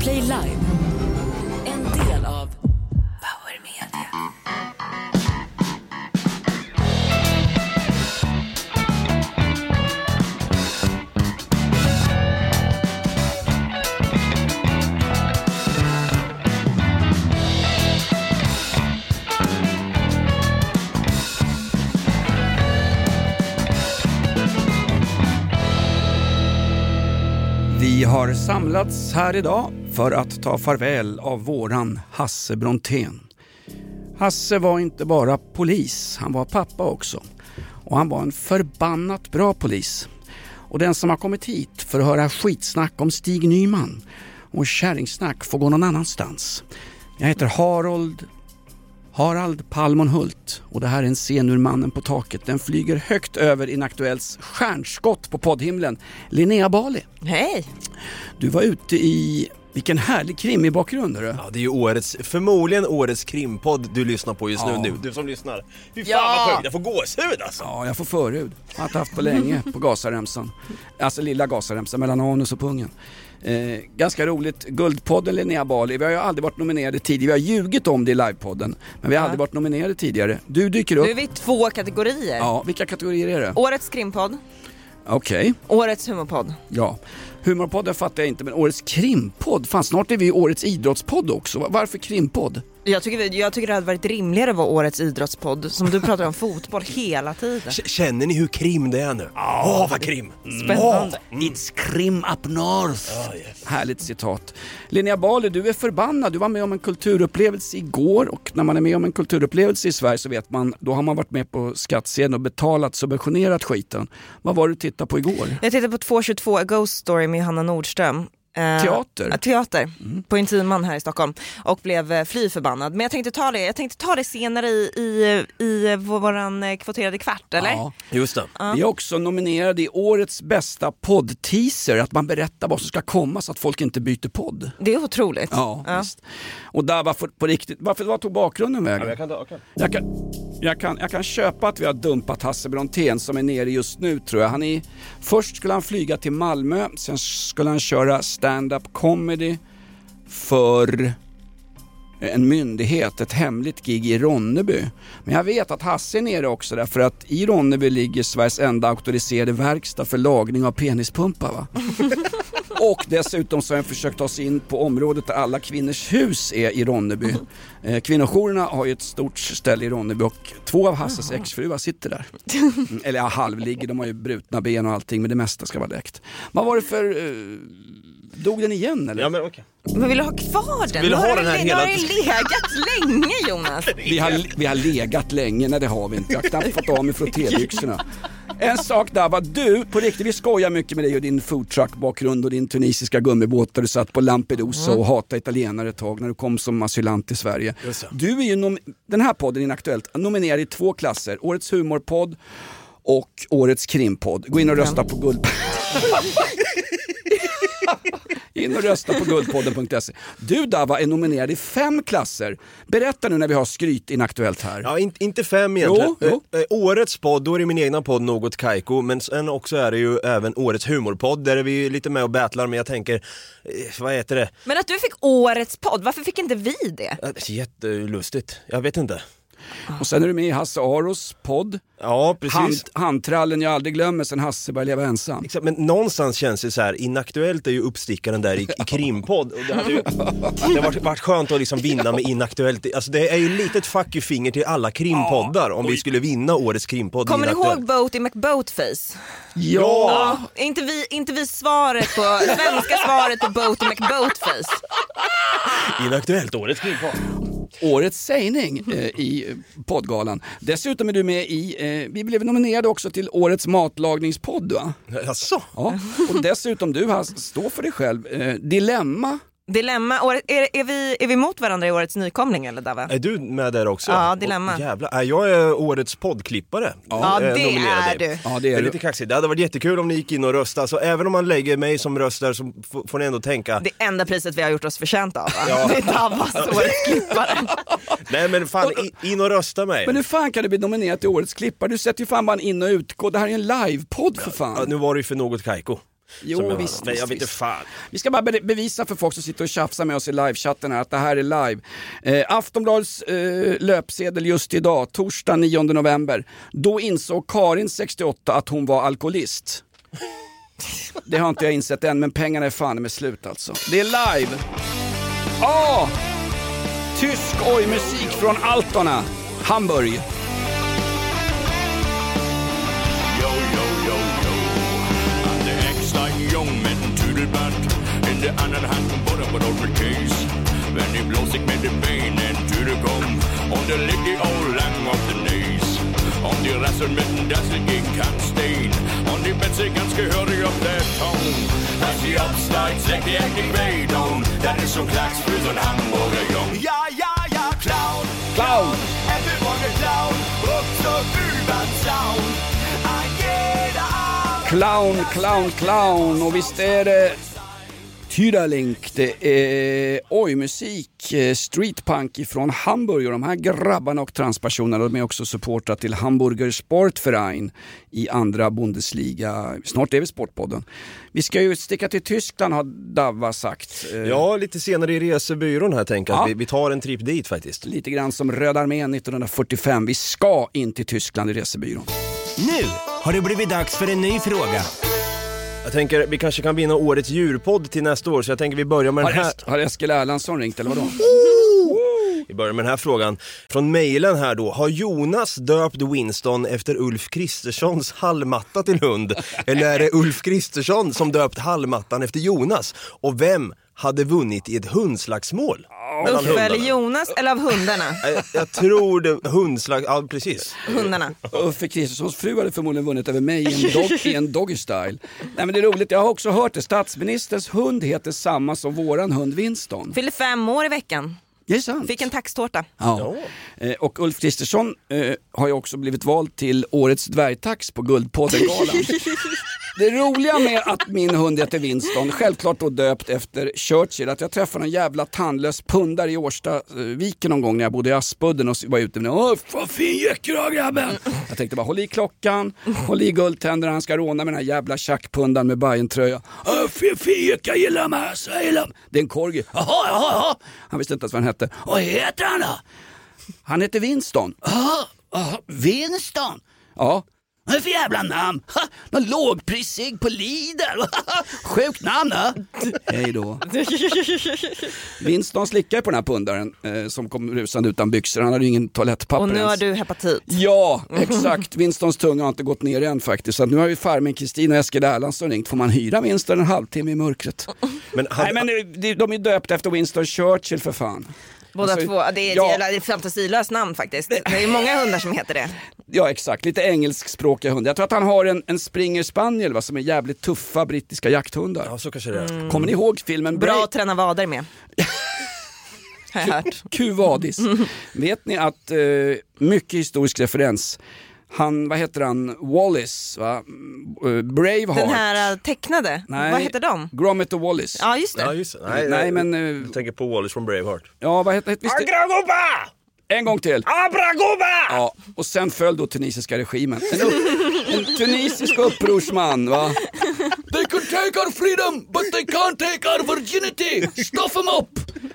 Podplay Live. En del av Power Media. Vi har samlats här idag för att ta farväl av våran Hasse Brontén. Hasse var inte bara polis, han var pappa också. Och han var en förbannat bra polis. Och den som har kommit hit för att höra skitsnack om Stig Nyman och kärringsnack får gå någon annanstans. Jag heter Harold Harald Palmon Hult och det här är en scen ur Mannen på taket. Den flyger högt över Inaktuells stjärnskott på poddhimlen. Linnea Bali, Hej! du var ute i, vilken härlig krimbakgrund hörru. Ja, det är ju årets, förmodligen årets krimpodd du lyssnar på just Ja. nu, nu. Du som lyssnar. Fy fan Ja. vad sjukt, jag får gåshud alltså. Ja, jag får förhud. Jag har inte haft på länge på gasaremsan. Alltså lilla gasaremsan mellan anus och pungen. Eh, ganska roligt. Guldpodden Linnea Bali, vi har ju aldrig varit nominerade tidigare. Vi har ljugit om det i livepodden. Men vi har Ja. aldrig varit nominerade tidigare. Du dyker upp. Nu är vi i två kategorier. Ja, vilka kategorier är det? Årets krimpodd, Okej, årets humorpodd. ja. Humorpodden fattar jag inte, men årets krimpodd? Fan, snart är vi årets idrottspodd också. Varför krimpodd? Jag tycker, jag tycker det hade varit rimligare att vara årets idrottspodd, som du pratar om fotboll hela tiden. K- Känner ni hur krim det är nu? Åh, vad krim! Spännande. It's krim up north. Ah, yes. Härligt citat. Linnea Bali, du är förbannad. Du var med om en kulturupplevelse igår och när man är med om en kulturupplevelse i Sverige så vet man, då har man varit med på skattsedeln och betalat, subventionerat skiten. Vad var det du tittade på igår? Jag tittade på 222 A Ghost Story med Hanna Nordström. Eh, Teater? ja, teater, på Intiman här i Stockholm och blev eh, fly förbannad. Men jag tänkte ta det, jag tänkte ta det senare i, i, i våran eh, kvoterade kvart, eller? Ja. Just det. Vi är också nominerade i årets bästa poddteaser, att man berättar vad som ska komma så att folk inte byter podd. Det är otroligt. Ja, visst. Och där varför, på riktigt, varför vad tog bakgrunden vägen? Jag kan ta, okay. Jag kan, jag, kan, jag kan köpa att vi har dumpat Hasse Brontén som är nere just nu tror jag. Han är, först skulle han flyga till Malmö, sen skulle han köra stand-up comedy för en myndighet, ett hemligt gig i Ronneby. Men jag vet att Hasse är nere också därför att i Ronneby ligger Sveriges enda auktoriserade verkstad för lagning av penispumpar. Va? Och dessutom så har han försökt ta sig in på området där alla kvinnors hus är i Ronneby. Eh, kvinnojourerna har ju ett stort ställe i Ronneby och två av Hasses exfruar sitter där. Mm, eller ja, halvligger, de har ju brutna ben och allting men det mesta ska vara läckt. Vad var det för... Eh, dog den igen eller? Ja men okej. Men vill du ha kvar den? Vill du ha den här hela- har den legat länge Jonas. Vi har, vi har legat länge, nej det har vi inte. Jag har knappt fått av mig frottébyxorna. En sak där var du, på riktigt, vi skojar mycket med dig och din foodtruck bakgrund och din tunisiska gummibåt där du satt på Lampedusa och hatade italienare ett tag när du kom som asylant till Sverige. Just det. Du är ju, nom- den här podden Inaktuellt, nominerad i två klasser. Årets humorpodd och Årets krimpodd. Gå in och rösta på guld... In och rösta på guldpodden.se. Du Dava är nominerad i fem klasser. Berätta nu när vi har skryt Inaktuellt här. Ja, in, inte fem egentligen. Jo, jo. Eh, årets podd, då är det min egna podd Något Kaiko, men sen också är det ju även årets humorpodd, där är vi lite med och battlar, men jag tänker, eh, vad heter det? Men att du fick årets podd, varför fick inte vi det? Jättelustigt, jag vet inte. Och sen är du med i Hasse Aros podd. Ja, precis. Hand, handtrallen jag aldrig glömmer sen Hasse började leva ensam. Exakt, men någonstans känns det så här, inaktuellt är ju uppstickaren där i, i krimpodd. Och det hade ju det har varit, varit skönt att liksom vinna med inaktuellt. Alltså det är ju lite ett fuck you finger till alla krimpoddar om vi skulle vinna årets krimpodd Kommer ni ihåg Boaty McBoatface? Ja! Är inte vi, inte vi svaret på, svenska svaret på Boaty McBoatface? Inaktuellt, årets krimpodd. Årets sägning eh, i poddgalan. Dessutom är du med i, eh, vi blev nominerade också till Årets matlagningspodd va? Jaså? Ja. Och dessutom du Hasse, stå för dig själv. Eh, dilemma. Dilemma, Året- är, är, vi, är vi mot varandra i årets nykomling eller Dava? Är du med där också? Ja, dilemma. Och, jävlar, är jag är årets poddklippare. Ja, Eh, det är du. Ja det Det är är du. lite kaxigt. Det hade varit jättekul om ni gick in och röstade. Så även om man lägger mig som röstare så f- får ni ändå tänka. Det enda priset vi har gjort oss förtjänta av va? Ja. Det är Davas årets klippare. Nej men fan, in och rösta mig. Men hur fan kan du bli nominerad till Årets klippare? Du sätter ju fan bara en in och utkod. Det här är ju en livepodd för fan. Ja, nu var det ju för något kajko. Jo, jag, visst, men jag visst, vet inte visst. fan. Vi ska bara be- bevisa för folk som sitter och tjafsar med oss i livechatten här att det här är live. Eh, Aftonbladets eh, löpsedel just idag, torsdag 9 november. Då insåg Karin, 68, att hon var alkoholist. Det har inte jag insett än, men pengarna är fan med slut alltså. Det är live! Ah! Tysk oj-musik från Altona, Hamburg. Det extra jung med en tudelband. In det andra handen bara på något case. Men i blåsigt med det benen tudelgång. Och det ligger all lang of the knees. Om de rassar med en dassig kantsten. Om de bett sig ganska hörig upp där tång. Att de uppstart släck i äcklig väjdon. Där är som klacksfrusen hamburgerjong. Ja, ja, ja, clown. Clown! Everyone clown. Också utan sound. Clown, clown, clown och visst är det Tydalink, det är oj-musik, eh, streetpunk ifrån Hamburg och de här grabbarna och transpersonerna de är också supportrar till Hamburger Sportverein i andra Bundesliga. Snart är vi Sportpodden. Vi ska ju sticka till Tyskland har Davva sagt. Eh, Ja, lite senare i resebyrån här tänker jag Ja. att vi, vi tar en tripp dit faktiskt. Lite grann som Röda armén 1945. Vi ska in till Tyskland i resebyrån. Nu har det blivit dags för en ny fråga. Jag tänker vi kanske kan vinna årets djurpodd till nästa år så jag tänker vi börjar med den Har, här. Est- har Eskil Erlandsson ringt eller vadå? Vi börjar med den här frågan. Från mejlen här då. Har Jonas döpt Winston efter Ulf Kristerssons hallmatta till hund? Eller är det Ulf Kristersson som döpt hallmattan efter Jonas? Och vem hade vunnit i ett hundslagsmål? Mellan Uffe eller hundarna? Jonas eller av hundarna? Jag, jag tror det, hundslag, ja precis. Hundarna. Uffe Kristerssons fru hade förmodligen vunnit över mig i en, dog, i en doggy style. Nej men det är roligt, jag har också hört det. Statsministerns hund heter samma som våran hund Winston. Fyller fem år i veckan. Det är sant. Fick en taxtårta. Ja. Eh, Och Ulf Kristersson eh, har ju också blivit vald till Årets dvärgtax på Guldpodden-galan. Det roliga med att min hund heter Winston, självklart då döpt efter Churchill, att jag träffade en jävla tandlös pundare i Årstaviken någon gång när jag bodde i Aspudden och var ute med Åh, vad fin jacka du grabben! Jag tänkte bara håll i klockan, håll i guldtänderna, han ska råna med den här jävla tjackpundan med Bajentröja. Åh, fin, fin jacka, gillar mig, så jag gillar mig. Det är en corgi. Jaha, jaha, jaha. Han visste inte ens vad han hette. Vad heter han då? Han heter Winston. Jaha, Winston? Ja. Vad är det för jävla namn? Ha, någon lågprissig på Lidl. Sjukt namn ha? Hej då. Winston slickade på den här pundaren eh, som kom rusande utan byxor. Han hade ju ingen toalettpapper Och nu har ens. du hepatit. Ja, exakt. Winstons tunga har inte gått ner än faktiskt. Så att nu har ju farmen Kristin och Eskil Erlandsson ringt. Får man hyra Winston en halvtimme i mörkret? Men hade, Nej men det- de är döpta efter Winston Churchill för fan. Båda Alltså, två. Det är ja. jävla det är ett fantasilöst namn faktiskt. Det är många hundar som heter det. Ja exakt, lite engelskspråkiga hundar. Jag tror att han har en, en springer spaniel va, som är jävligt tuffa brittiska jakthundar. ja så kanske det är. Kommer ni ihåg filmen Bra Bra att träna vader med. Hört. Q-vadis? Vet ni att, eh, mycket historisk referens, han, vad heter han, Wallis, va? Eh, Braveheart. Den här äh, tecknade, Nej, vad heter de? Gromit och Wallis. Ja just det. Ja, just, det. nej, Nej, nej, men, eh, Jag tänker på Wallace från Braveheart. Ja, vad heter visst, Agragoba! En gång till. Abragoba! Ja, och sen föll då tunisiska regimen. En, upp, en tunisisk upprorsman va. They can take our freedom but they can't take our virginity. Stuff them up.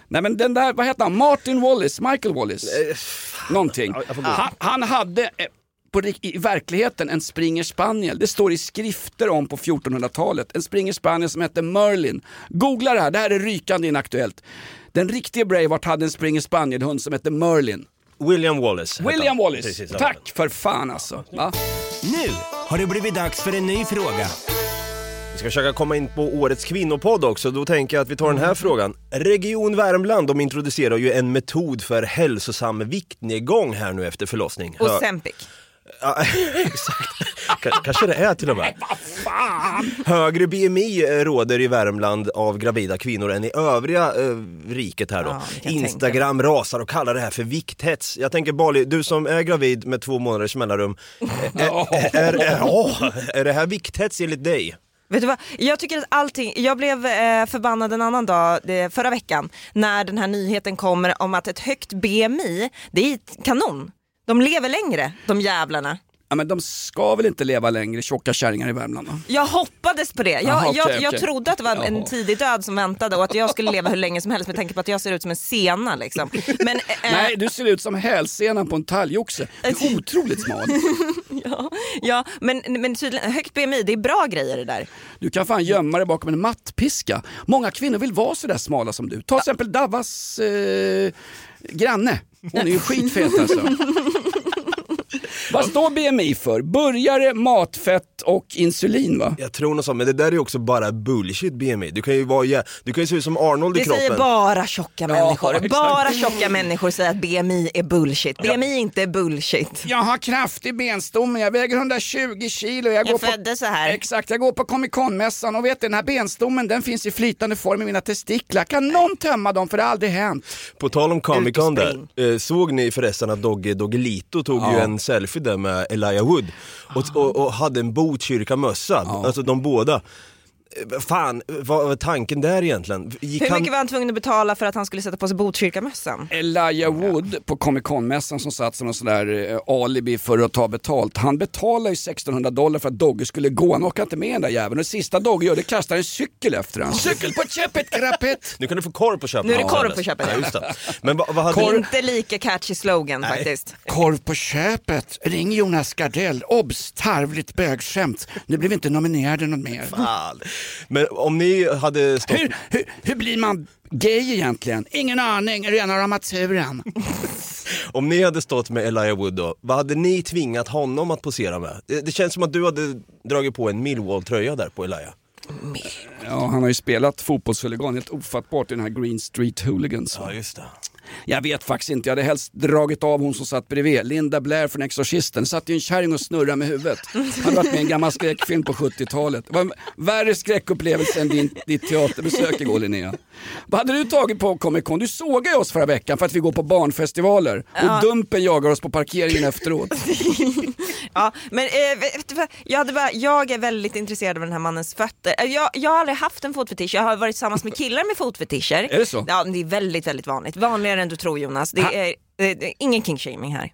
Nej men den där, vad heter han? Martin Wallace, Michael Wallace. Någonting. Jag. Han, han hade eh, på, i verkligheten en springer spaniel. Det står i skrifter om på 1400-talet. En springer spaniel som hette Merlin. Googla det här, det här är rykande inaktuellt. Den riktiga Braveheart hade en springer spaniel-hund som hette Merlin. William Wallace. William han. Wallace. Precis, ja. Tack för fan alltså. Va? Nu har det blivit dags för en ny fråga. Vi ska försöka komma in på årets kvinnopodd också, då tänker jag att vi tar den här frågan. Region Värmland, de introducerar ju en metod för hälsosam viktnedgång här nu efter förlossning. Sempic. Ja, exakt. K- kanske det är till och med. Högre BMI råder i Värmland av gravida kvinnor än i övriga eh, riket här då. Ja, Instagram rasar och kallar det här för vikthets. Jag tänker Bali, du som är gravid med två månaders mellanrum, är, är, är, är, åh, är det här vikthets enligt dig? Vet du vad? Jag tycker att allting, jag blev eh, förbannad en annan dag det, förra veckan när den här nyheten kommer om att ett högt BMI, det är kanon. De lever längre, de jävlarna. Ja men de ska väl inte leva längre, tjocka kärringar i Värmland va? Jag hoppades på det. Jag, Jaha, okej, jag, jag okej. trodde att det var en tidig död som väntade och att jag skulle leva hur länge som helst med tanke på att jag ser ut som en sena. Liksom. Men, eh, Nej, du ser ut som hälsenan på en talgoxe. Du är otroligt smal. ja, ja, men, men tydligen, högt BMI, det är bra grejer det där. Du kan fan gömma dig bakom en mattpiska. Många kvinnor vill vara sådär smala som du. Ta till exempel Davas eh, granne. Hon är ju skitfet alltså. Vad står BMI för? Burgare, matfett och insulin va? Jag tror något sånt, men det där är ju också bara bullshit BMI. Du kan ju, vara, du kan ju se ut som Arnold i Det kroppen. säger bara tjocka människor. exakt. Bara tjocka människor säger att BMI är bullshit. BMI är inte bullshit. Jag har kraftig benstomme, jag väger 120 kilo. Jag, går på... föddes så här. Exakt, jag går på Comic Con-mässan och vet du, den här benstommen den finns i flytande form i mina testiklar. Kan någon tömma dem för det har aldrig hänt? På tal om Comic Con där, eh, såg ni förresten att Dogge Doggelito tog ju Ja. en selfie där med Elijah Wood och, och, och hade en Botkyrka-mössa, alltså de båda. Fan, vad var tanken där egentligen? Gick Hur han- mycket var han tvungen att betala för att han skulle sätta på sig Botkyrkamössan? Elijah Wood på Comic Con-mässan som satt som någon sån där eh, alibi för att ta betalt. Han betalade ju 1600 dollar för att Dogge skulle gå. Han orkade inte med den där jäveln. Och det sista Dogge gör det kastar en cykel efter honom. Cykel på köpet, grappet! Nu kan du få korv på köpet. Nu är det korv på köpet. Ja, just det. Men vad, vad hade Korv. Inte lika catchy slogan faktiskt. Korv på köpet. Ring Jonas Gardell. Obs! Tarvligt bögskämt. Nu blev inte nominerade något mer. Fan. Men om ni hade stått... Hur, hur, hur blir man gay egentligen? Ingen aning, rena rama turen. Om ni hade stått med Elijah Wood då, vad hade ni tvingat honom att posera med? Det, det känns som att du hade dragit på en Millwall-tröja där på Elijah. Ja, han har ju spelat fotbollshuligan helt ofattbart i den här Green Street Hooligans. Ja, just det. Jag vet faktiskt inte, jag hade helst dragit av hon som satt bredvid. Linda Blair från Exorcisten. satt ju en kärring och snurrade med huvudet. Han hade varit med i en gammal skräckfilm på 70-talet. Det var en värre skräckupplevelse än din, ditt teaterbesök igår Linnea. Vad hade du tagit på Comic Con? Du sågade oss förra veckan för att vi går på barnfestivaler. Och Dumpen jagar oss på parkeringen efteråt. Ja, men eh, jag, hade bara, jag är väldigt intresserad av den här mannens fötter. Eh, Jag, jag har aldrig haft en fotfetisch, jag har varit tillsammans med killar med fotfetischer. Är det så? Ja, det är väldigt, väldigt vanligt. Vanligare än du tror Jonas. Det är, det är ingen kinkshaming här.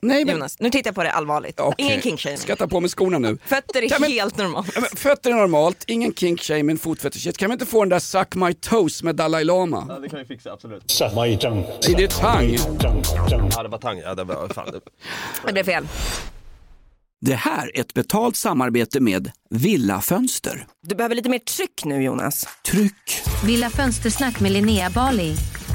Nej, men... Jonas, nu tittar jag på det allvarligt. Okay. Ingen kinkshaming. Ska jag ta på mig skorna nu? Fötter är ja, men... helt normalt. Ja, fötter är normalt, ingen kinkshaming, fotfetischhet. Kan vi inte få den där Suck My Toes med Dalai Lama? Ja, det kan vi fixa, absolut. Suck My Tongue. Är det tang? Ja, det var tang. Ja, det var fan. det är fel. Det här är ett betalt samarbete med Villa Fönster. Du behöver lite mer tryck nu, Jonas. Tryck? Villa Fönstersnack med Linnea Bali.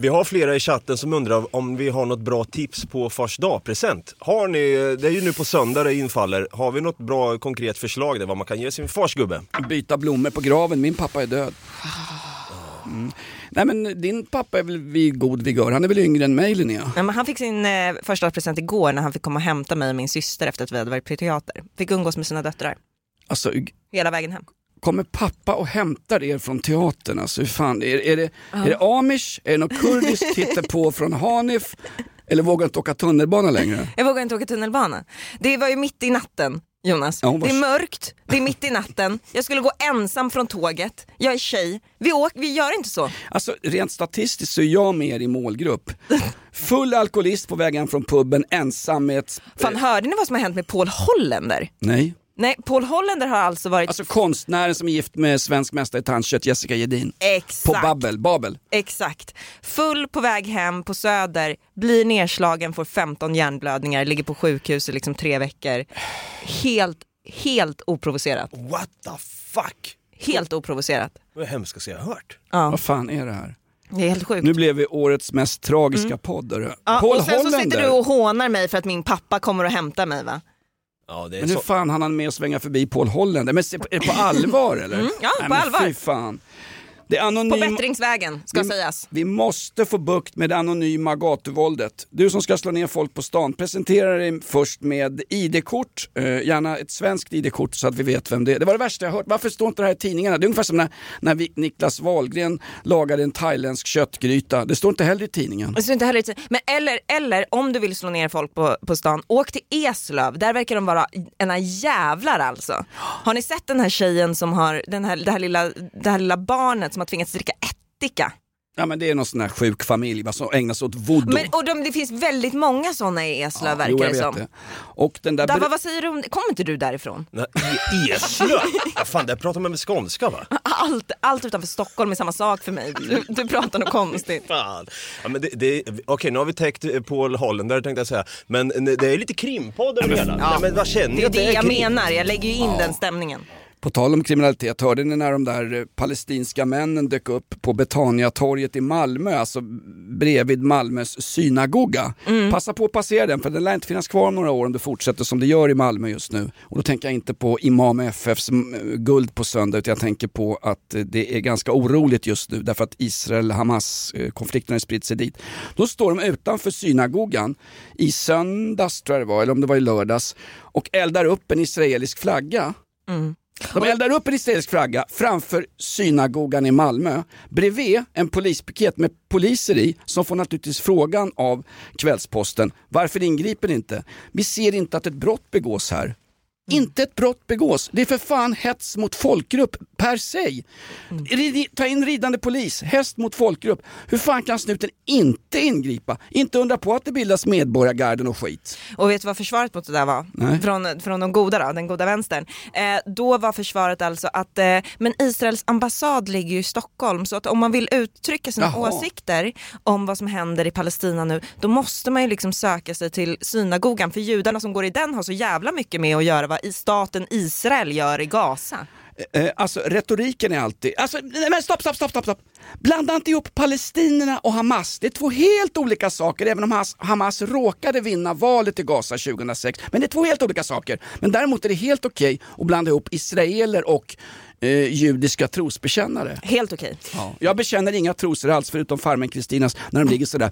Vi har flera i chatten som undrar om vi har något bra tips på fars dag-present. Har ni, det är ju nu på söndag det infaller, har vi något bra konkret förslag där vad man kan ge sin farsgubbe? Byta blommor på graven, min pappa är död. Mm. Nej men din pappa är väl vid god vigör, han är väl yngre än mig Linnea? Nej, men han fick sin eh, första present igår när han fick komma och hämta mig och min syster efter att vi hade varit på teater. Fick umgås med sina döttrar Alltså hela vägen hem. Kommer pappa och hämtar er från teatern? Alltså hur fan, är, är, det, är det amish? Är det något kurdiskt hittepå från Hanif? Eller vågar inte åka tunnelbana längre? Jag vågar inte åka tunnelbana. Det var ju mitt i natten Jonas. Ja, var- Det är mörkt, det är mitt i natten, jag skulle gå ensam från tåget, jag är tjej. Vi, åk, vi gör inte så. Alltså rent statistiskt så är jag med i målgrupp. Full alkoholist på vägen från puben ensam med ett... Fan hörde ni vad som har hänt med Paul Holländer? Nej. Nej, Paul Holländer har alltså varit... Alltså konstnären som är gift med svensk mästare i tandkött, Jessica Gedin. Exakt. På Babbel, Babel. Exakt. Full på väg hem på Söder, blir nedslagen, får 15 hjärnblödningar, ligger på sjukhus i liksom tre veckor. Helt, helt oprovocerat. What the fuck? Helt oprovocerat. Det var det hemskaste jag har hört. Ja, Vad fan är det här? det är helt sjukt. Nu blev vi årets mest tragiska podd. hörru. Ja, Paul och sen så sitter Hollander. du och hånar mig för att min pappa kommer och hämtar mig va? Ja, det är Men hur så. fan han hann med att svänga förbi Paul Hollander? Men på allvar eller? Mm, ja, Nej, på allvar. Fy fan. Det är På bättringsvägen ska vi, sägas. vi måste få bukt med det anonyma gatuvåldet. Du som ska slå ner folk på stan, presentera dig först med ID-kort, eh, gärna ett svenskt ID-kort så att vi vet vem det är. Det var det värsta jag hört. Varför står inte det här i tidningarna? Det är ungefär som när, när vi, Niklas Wahlgren lagade en thailändsk köttgryta. Det står inte heller i tidningen. Det står inte heller i tid- Men eller, eller om du vill slå ner folk på, på stan, åk till Eslöv. Där verkar de vara ena jävlar alltså. Har ni sett den här tjejen som har, den här, det, här lilla, det här lilla barnet som har tvingats dricka ättika? Ja men det är någon sån här sjuk familj va, som ägnar sig åt voodoo. Men, och de, det finns väldigt många sådana i Eslöv verkar jo, jag det vet som. det. Och den där... Dava, vad säger du om det? Kommer inte du därifrån? Nej, Eslöv? Ja, fan, där pratar man med skånska va? Allt, allt utanför Stockholm är samma sak för mig. Du, du pratar något konstigt. Fan. Ja, men det, det, Okej, nu har vi täckt eh, Paul Hollander tänkte jag säga. Men eh, det är lite krimpodd över det hela. Nej, men vad känner Det är det jag krim? menar, jag lägger ju in den stämningen. På tal om kriminalitet, hörde ni när de där eh, palestinska männen dök upp på Betaniatorget i Malmö, alltså bredvid Malmös synagoga? Passa på att passera den för den lär inte finnas kvar om några år om det fortsätter som det gör i Malmö just nu. Och då tänker jag inte på Imam FFs mm, guld på söndag utan jag tänker på att eh, det är ganska oroligt just nu därför att Israel-Hamas eh, konflikten har spritt sig dit. Då står de utanför synagogan i söndags tror jag det var, eller om det var i lördags och eldar upp en israelisk flagga. De eldar upp en israelisk flagga framför synagogan i Malmö bredvid en polispiket med poliser i som får naturligtvis frågan av Kvällsposten varför ingriper ni inte? Vi ser inte att ett brott begås här. Inte ett brott begås. Det är för fan hets mot folkgrupp per se. Rid- Ta in ridande polis, häst mot folkgrupp. Hur fan kan snuten inte ingripa? Inte undra på att det bildas medborgargarden och skit. Och vet du vad försvaret mot det där var? Nej. Från, från de goda då, den goda vänstern. Eh, då var försvaret alltså att, eh, men Israels ambassad ligger ju i Stockholm så att om man vill uttrycka sina Jaha. åsikter om vad som händer i Palestina nu, då måste man ju liksom söka sig till synagogan för judarna som går i den har så jävla mycket med att göra vad i staten Israel gör i Gaza. Eh, eh, alltså retoriken är alltid, alltså, nej, men stopp, stopp, stopp, stopp, stopp. Blanda inte ihop palestinierna och Hamas. Det är två helt olika saker, även om Hamas, Hamas råkade vinna valet i Gaza 2006. Men det är två helt olika saker. Men däremot är det helt okej att blanda ihop israeler och eh, judiska trosbekännare. Helt okej. Ja. Jag bekänner inga trosor alls förutom farmen Kristinas när de ligger sådär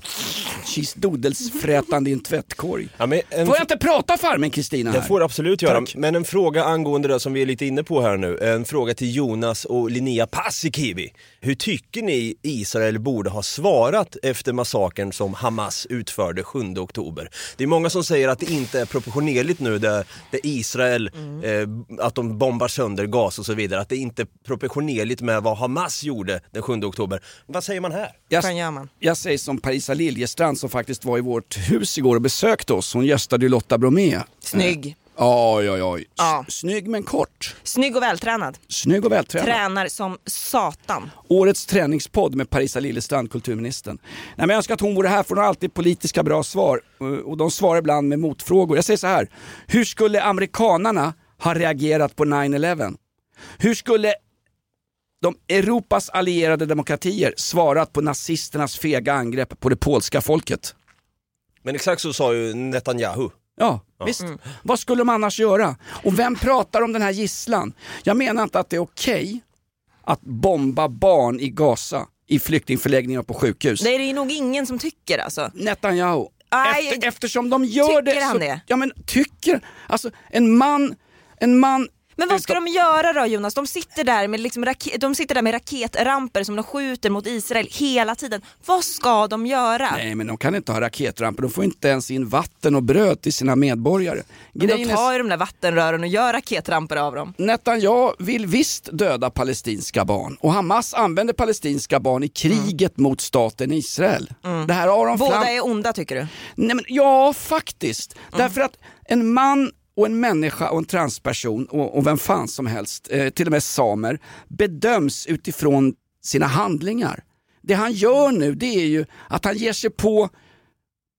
cheese-doodles-frätande i en tvättkorg. Ja, men en, Får jag inte prata farmen Kristina det får du absolut göra. Tack. Men en fråga angående det som vi är lite inne på här nu. En fråga till Jonas och Linnea Paasikivi. Hur tycker ni Israel borde ha svarat efter massakern som Hamas utförde 7 oktober? Det är många som säger att det inte är proportionerligt nu där, där Israel, eh, att de bombar sönder gas och så vidare. Att det inte proportionerligt med vad Hamas gjorde den 7 oktober. Vad säger man här? Jag, Vad gör man? jag säger som Parisa Liljestrand som faktiskt var i vårt hus igår och besökte oss. Hon gästade ju Lotta Bromé. Snygg. Oj, oj, oj. S- Ja. Snygg men kort. Snygg och vältränad. Snygg och vältränad. Tränar som satan. Årets träningspodd med Parisa Liljestrand, kulturministern. Nej, men jag önskar att hon vore här för hon har alltid politiska bra svar. Eh, Och de svarar ibland med motfrågor. Jag säger så här. Hur skulle amerikanarna ha reagerat på 9-11? Hur skulle de Europas allierade demokratier svarat på nazisternas fega angrepp på det polska folket. Men exakt så sa ju Netanyahu. Ja, visst. Vad skulle de annars göra? Och vem pratar om den här gisslan? Jag menar inte att det är okej att bomba barn i Gaza, i flyktingförläggningar på sjukhus. Nej, det är nog ingen som tycker alltså. Netanyahu. Aj, Efter, eftersom de gör det tycker han det? Ja men tycker, alltså en man, en man Men vad ska de göra då Jonas? De sitter där med, liksom de sitter där med raketramper som de skjuter mot Israel hela tiden. Vad ska de göra? Nej men de kan inte ha raketramper, de får inte ens in vatten och bröd till sina medborgare. Men de tar ju de där vattenrören och gör raketramper av dem. Netanyahu vill visst döda palestinska barn och Hamas använder palestinska barn i kriget mot staten Israel. Det här de Båda är onda tycker du? Nej, men, ja, faktiskt. Därför att en man och en människa och en transperson och, och vem fan som helst, eh, till och med samer, bedöms utifrån sina handlingar. Det han gör nu det är ju att han ger sig på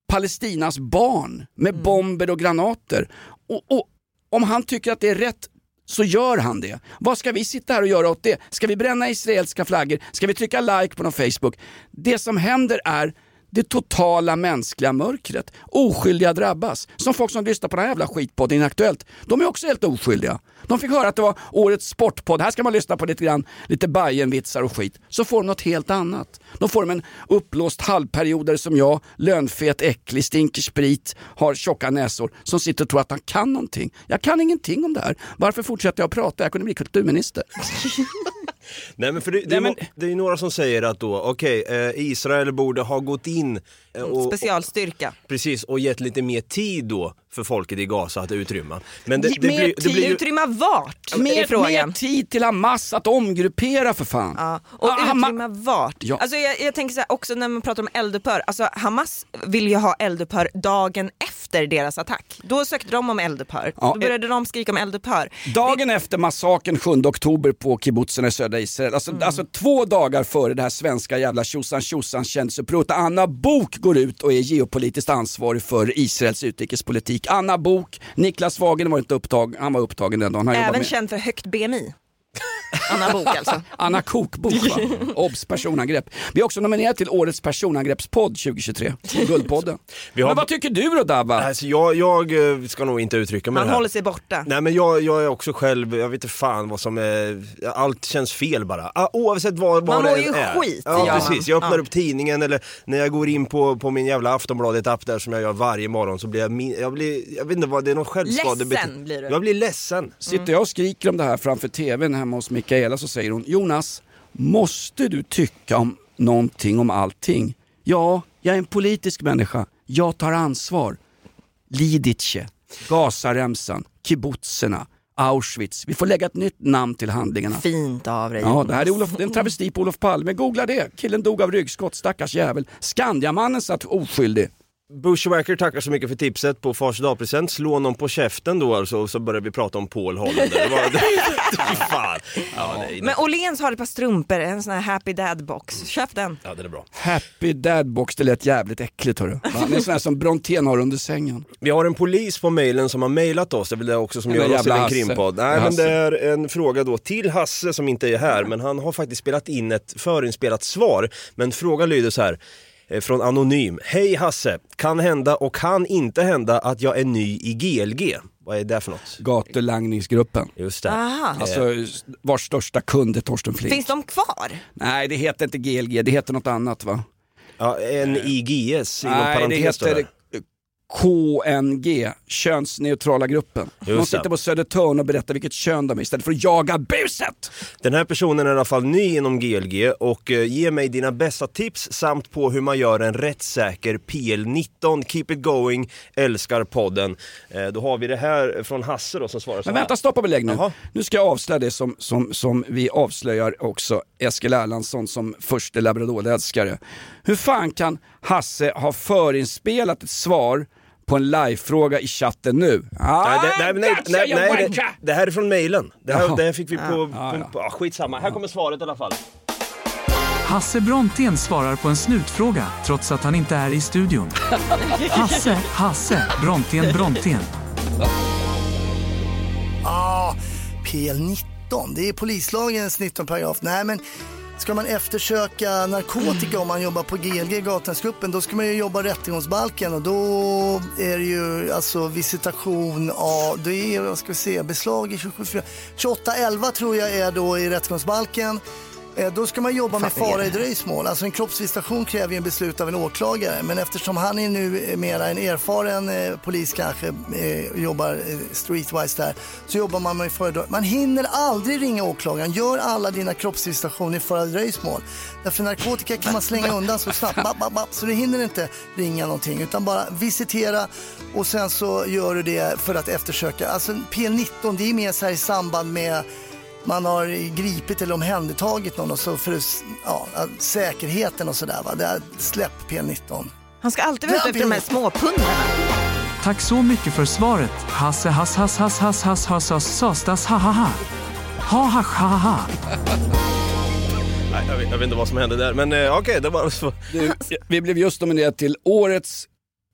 Palestinas barn med bomber och granater. Och, och om han tycker att det är rätt så gör han det. Vad ska vi sitta här och göra åt det? Ska vi bränna israeliska flaggor? Ska vi trycka like på någon Facebook? Det som händer är det totala mänskliga mörkret. Oskyldiga drabbas. Som folk som lyssnar på den här jävla skitpodden Inaktuellt. De är också helt oskyldiga. De fick höra att det var årets sportpodd. Här ska man lyssna på lite grann, lite Bajenvitsar och skit. Så får de något helt annat. De får de en uppblåst halvperiodare som jag, lönfet, äcklig, stinker sprit, har tjocka näsor, som sitter och tror att han kan någonting. Jag kan ingenting om det här. Varför fortsätter jag prata? Jag kunde bli kulturminister. Nej men för det, det, Nej, är men- det är ju några som säger att då, okej, eh, Israel borde ha gått in eh, och, och, Specialstyrka. precis, och gett lite mer tid då för folket i Gaza att utrymma. Men det, det, mer blir, det tid blir ju... Utrymma vart? är Mer, mer tid till Hamas att omgruppera för fan. Ja, och Ah, utrymma vart? Ja. Alltså jag, jag tänker så här, också när man pratar om eldupphör, alltså Hamas vill ju ha eldupphör dagen efter deras attack. Då sökte de om eldupphör, Ja, då började de skrika om eldupphör. Dagen efter massakern 7 oktober på kibbutzen i södra Israel, alltså, Mm. alltså två dagar före det här svenska jävla tjosan tjosan kändisupproret, Anna Bok går ut och är geopolitiskt ansvarig för Israels utrikespolitik. Anna Bok, Niklas Wagen var inte upptagen, han var upptagen den dagen. Han Även med känd för högt BMI. Anna Bok alltså. Anna Kokbok va? Obs personangrepp. Vi är också nominerade till Årets personangreppspodd 2023, Guldpodden. Vi har- Men vad tycker du då Dabba? Alltså, jag, jag eh, ska nog inte uttrycka mig Han här. håller sig borta. Nej men jag, jag är också själv, jag vet inte fan vad som är, allt känns fel bara. Ah, Oavsett vad, vad Man det mår än ju är. skit, Ja man. precis, jag öppnar Ja. upp tidningen eller när jag går in på, på min jävla Aftonbladet-app där som jag gör varje morgon så blir jag, min, jag blir, jag vet inte vad, det är någon självskadebete- Ledsen blir du. Jag blir ledsen. Sitter jag och skriker om det här framför tvn hemma hos Mikaela så säger hon Jonas, måste du tycka om någonting om allting? Ja, jag är en politisk människa. Jag tar ansvar. Lidice, Gazaremsan, kibbutzerna, Auschwitz. Vi får lägga ett nytt namn till handlingarna. Fint av dig. Ja, det här är, Olof, det är en travesti på Olof Palme. Googla det. Killen dog av ryggskott, stackars jävel. Skandiamannen satt oskyldig. Bushwacker tackar så mycket för tipset på fars dagpresent. Slå någon på käften då alltså, och så börjar vi prata om Paul Hollander. Det var, det, fy fan. Ja, nej, nej. Men Åhléns har ett par strumpor, en sån här happy dad box. Köp den. ja, det är bra. Happy Dadbox, det lät jävligt äckligt hörru. Det är en sån här som Brontén har under sängen. Vi har en polis på mailen som har mailat oss, det är väl det också som Den gör oss till en krimpodd. Nej men det är en fråga då till Hasse som inte är här, men han har faktiskt spelat in ett förinspelat svar. Men frågan lyder så här. Eh, Från Anonym. Hej Hasse! Kan hända och kan inte hända att jag är ny i GLG. Vad är det för något? Gatulangningsgruppen. Just det. Aha. Alltså vars största kund är Torsten Flink. Finns de kvar? Nej det heter inte GLG, det heter något annat va? Ja, NIGS inom Nej det parentes står heter det. KNG, könsneutrala gruppen. De Just det. sitter på Södertörn och berättar vilket kön de är istället för att jaga buset! Den här personen är i alla fall ny inom GLG och eh, ge mig dina bästa tips samt på hur man gör en rättssäker PL19. Keep it going, älskar podden. Eh, då har vi det här från Hasse då som svarar så Men här. vänta, stoppa belägg nu. Jaha. Nu ska jag avslöja det som, som, som vi avslöjar också Eskil Erlandsson som förste labradorälskare. Hur fan kan Hasse ha förinspelat ett svar på en livefråga i chatten nu? Ah, Nej, det, nej, nej, gotcha, nej, you nej, det, wanker! det här är från mailen. Det här, det här fick vi på, på, Ja, ja. på ah, skitsamma. Här kommer svaret i alla fall. Hasse Brontén svarar på en snutfråga trots att han inte är i studion. Hasse, Hasse, Brontén, Brontén. Ah, PL19 19. Det är polislagens 19 paragraf. Nej, men ska man eftersöka narkotika om man jobbar på GLG, Gatuhemsgruppen, då ska man ju jobba rättegångsbalken och då är det ju alltså visitation av, det är, vad ska vi se, beslag i 27, 2811 tror jag är då i rättegångsbalken. Eh, Då ska man jobba med fara i dröjsmål. Alltså en kroppsvisitation kräver ju en beslut av en åklagare. Men eftersom han är nu mera en erfaren eh, polis kanske, eh, jobbar eh, streetwise där, så jobbar man med fara. Man hinner aldrig ringa åklagaren. Gör alla dina kroppsvisitationer i fara i dröjsmål. Därför narkotika kan man slänga undan så snabbt. Bap, bap, bap, så du hinner inte ringa någonting. Utan bara visitera och sen så gör du det för att eftersöka. Alltså P19 det är mer så här i samband med man har gripit eller omhändertagit någon och så för ja, säkerheten och sådär. Va? Det är, släpp P19. Han ska alltid vara ute efter de här småpundarna. Tack så mycket för svaret. Hasse hass hass hass hass hass hass hass sastas ha ha ha. Ha ha ha ha ha. Nej, jag, vet, jag vet inte vad som hände där, men eh, okej, det var så. Du, vi blev just nominerade till årets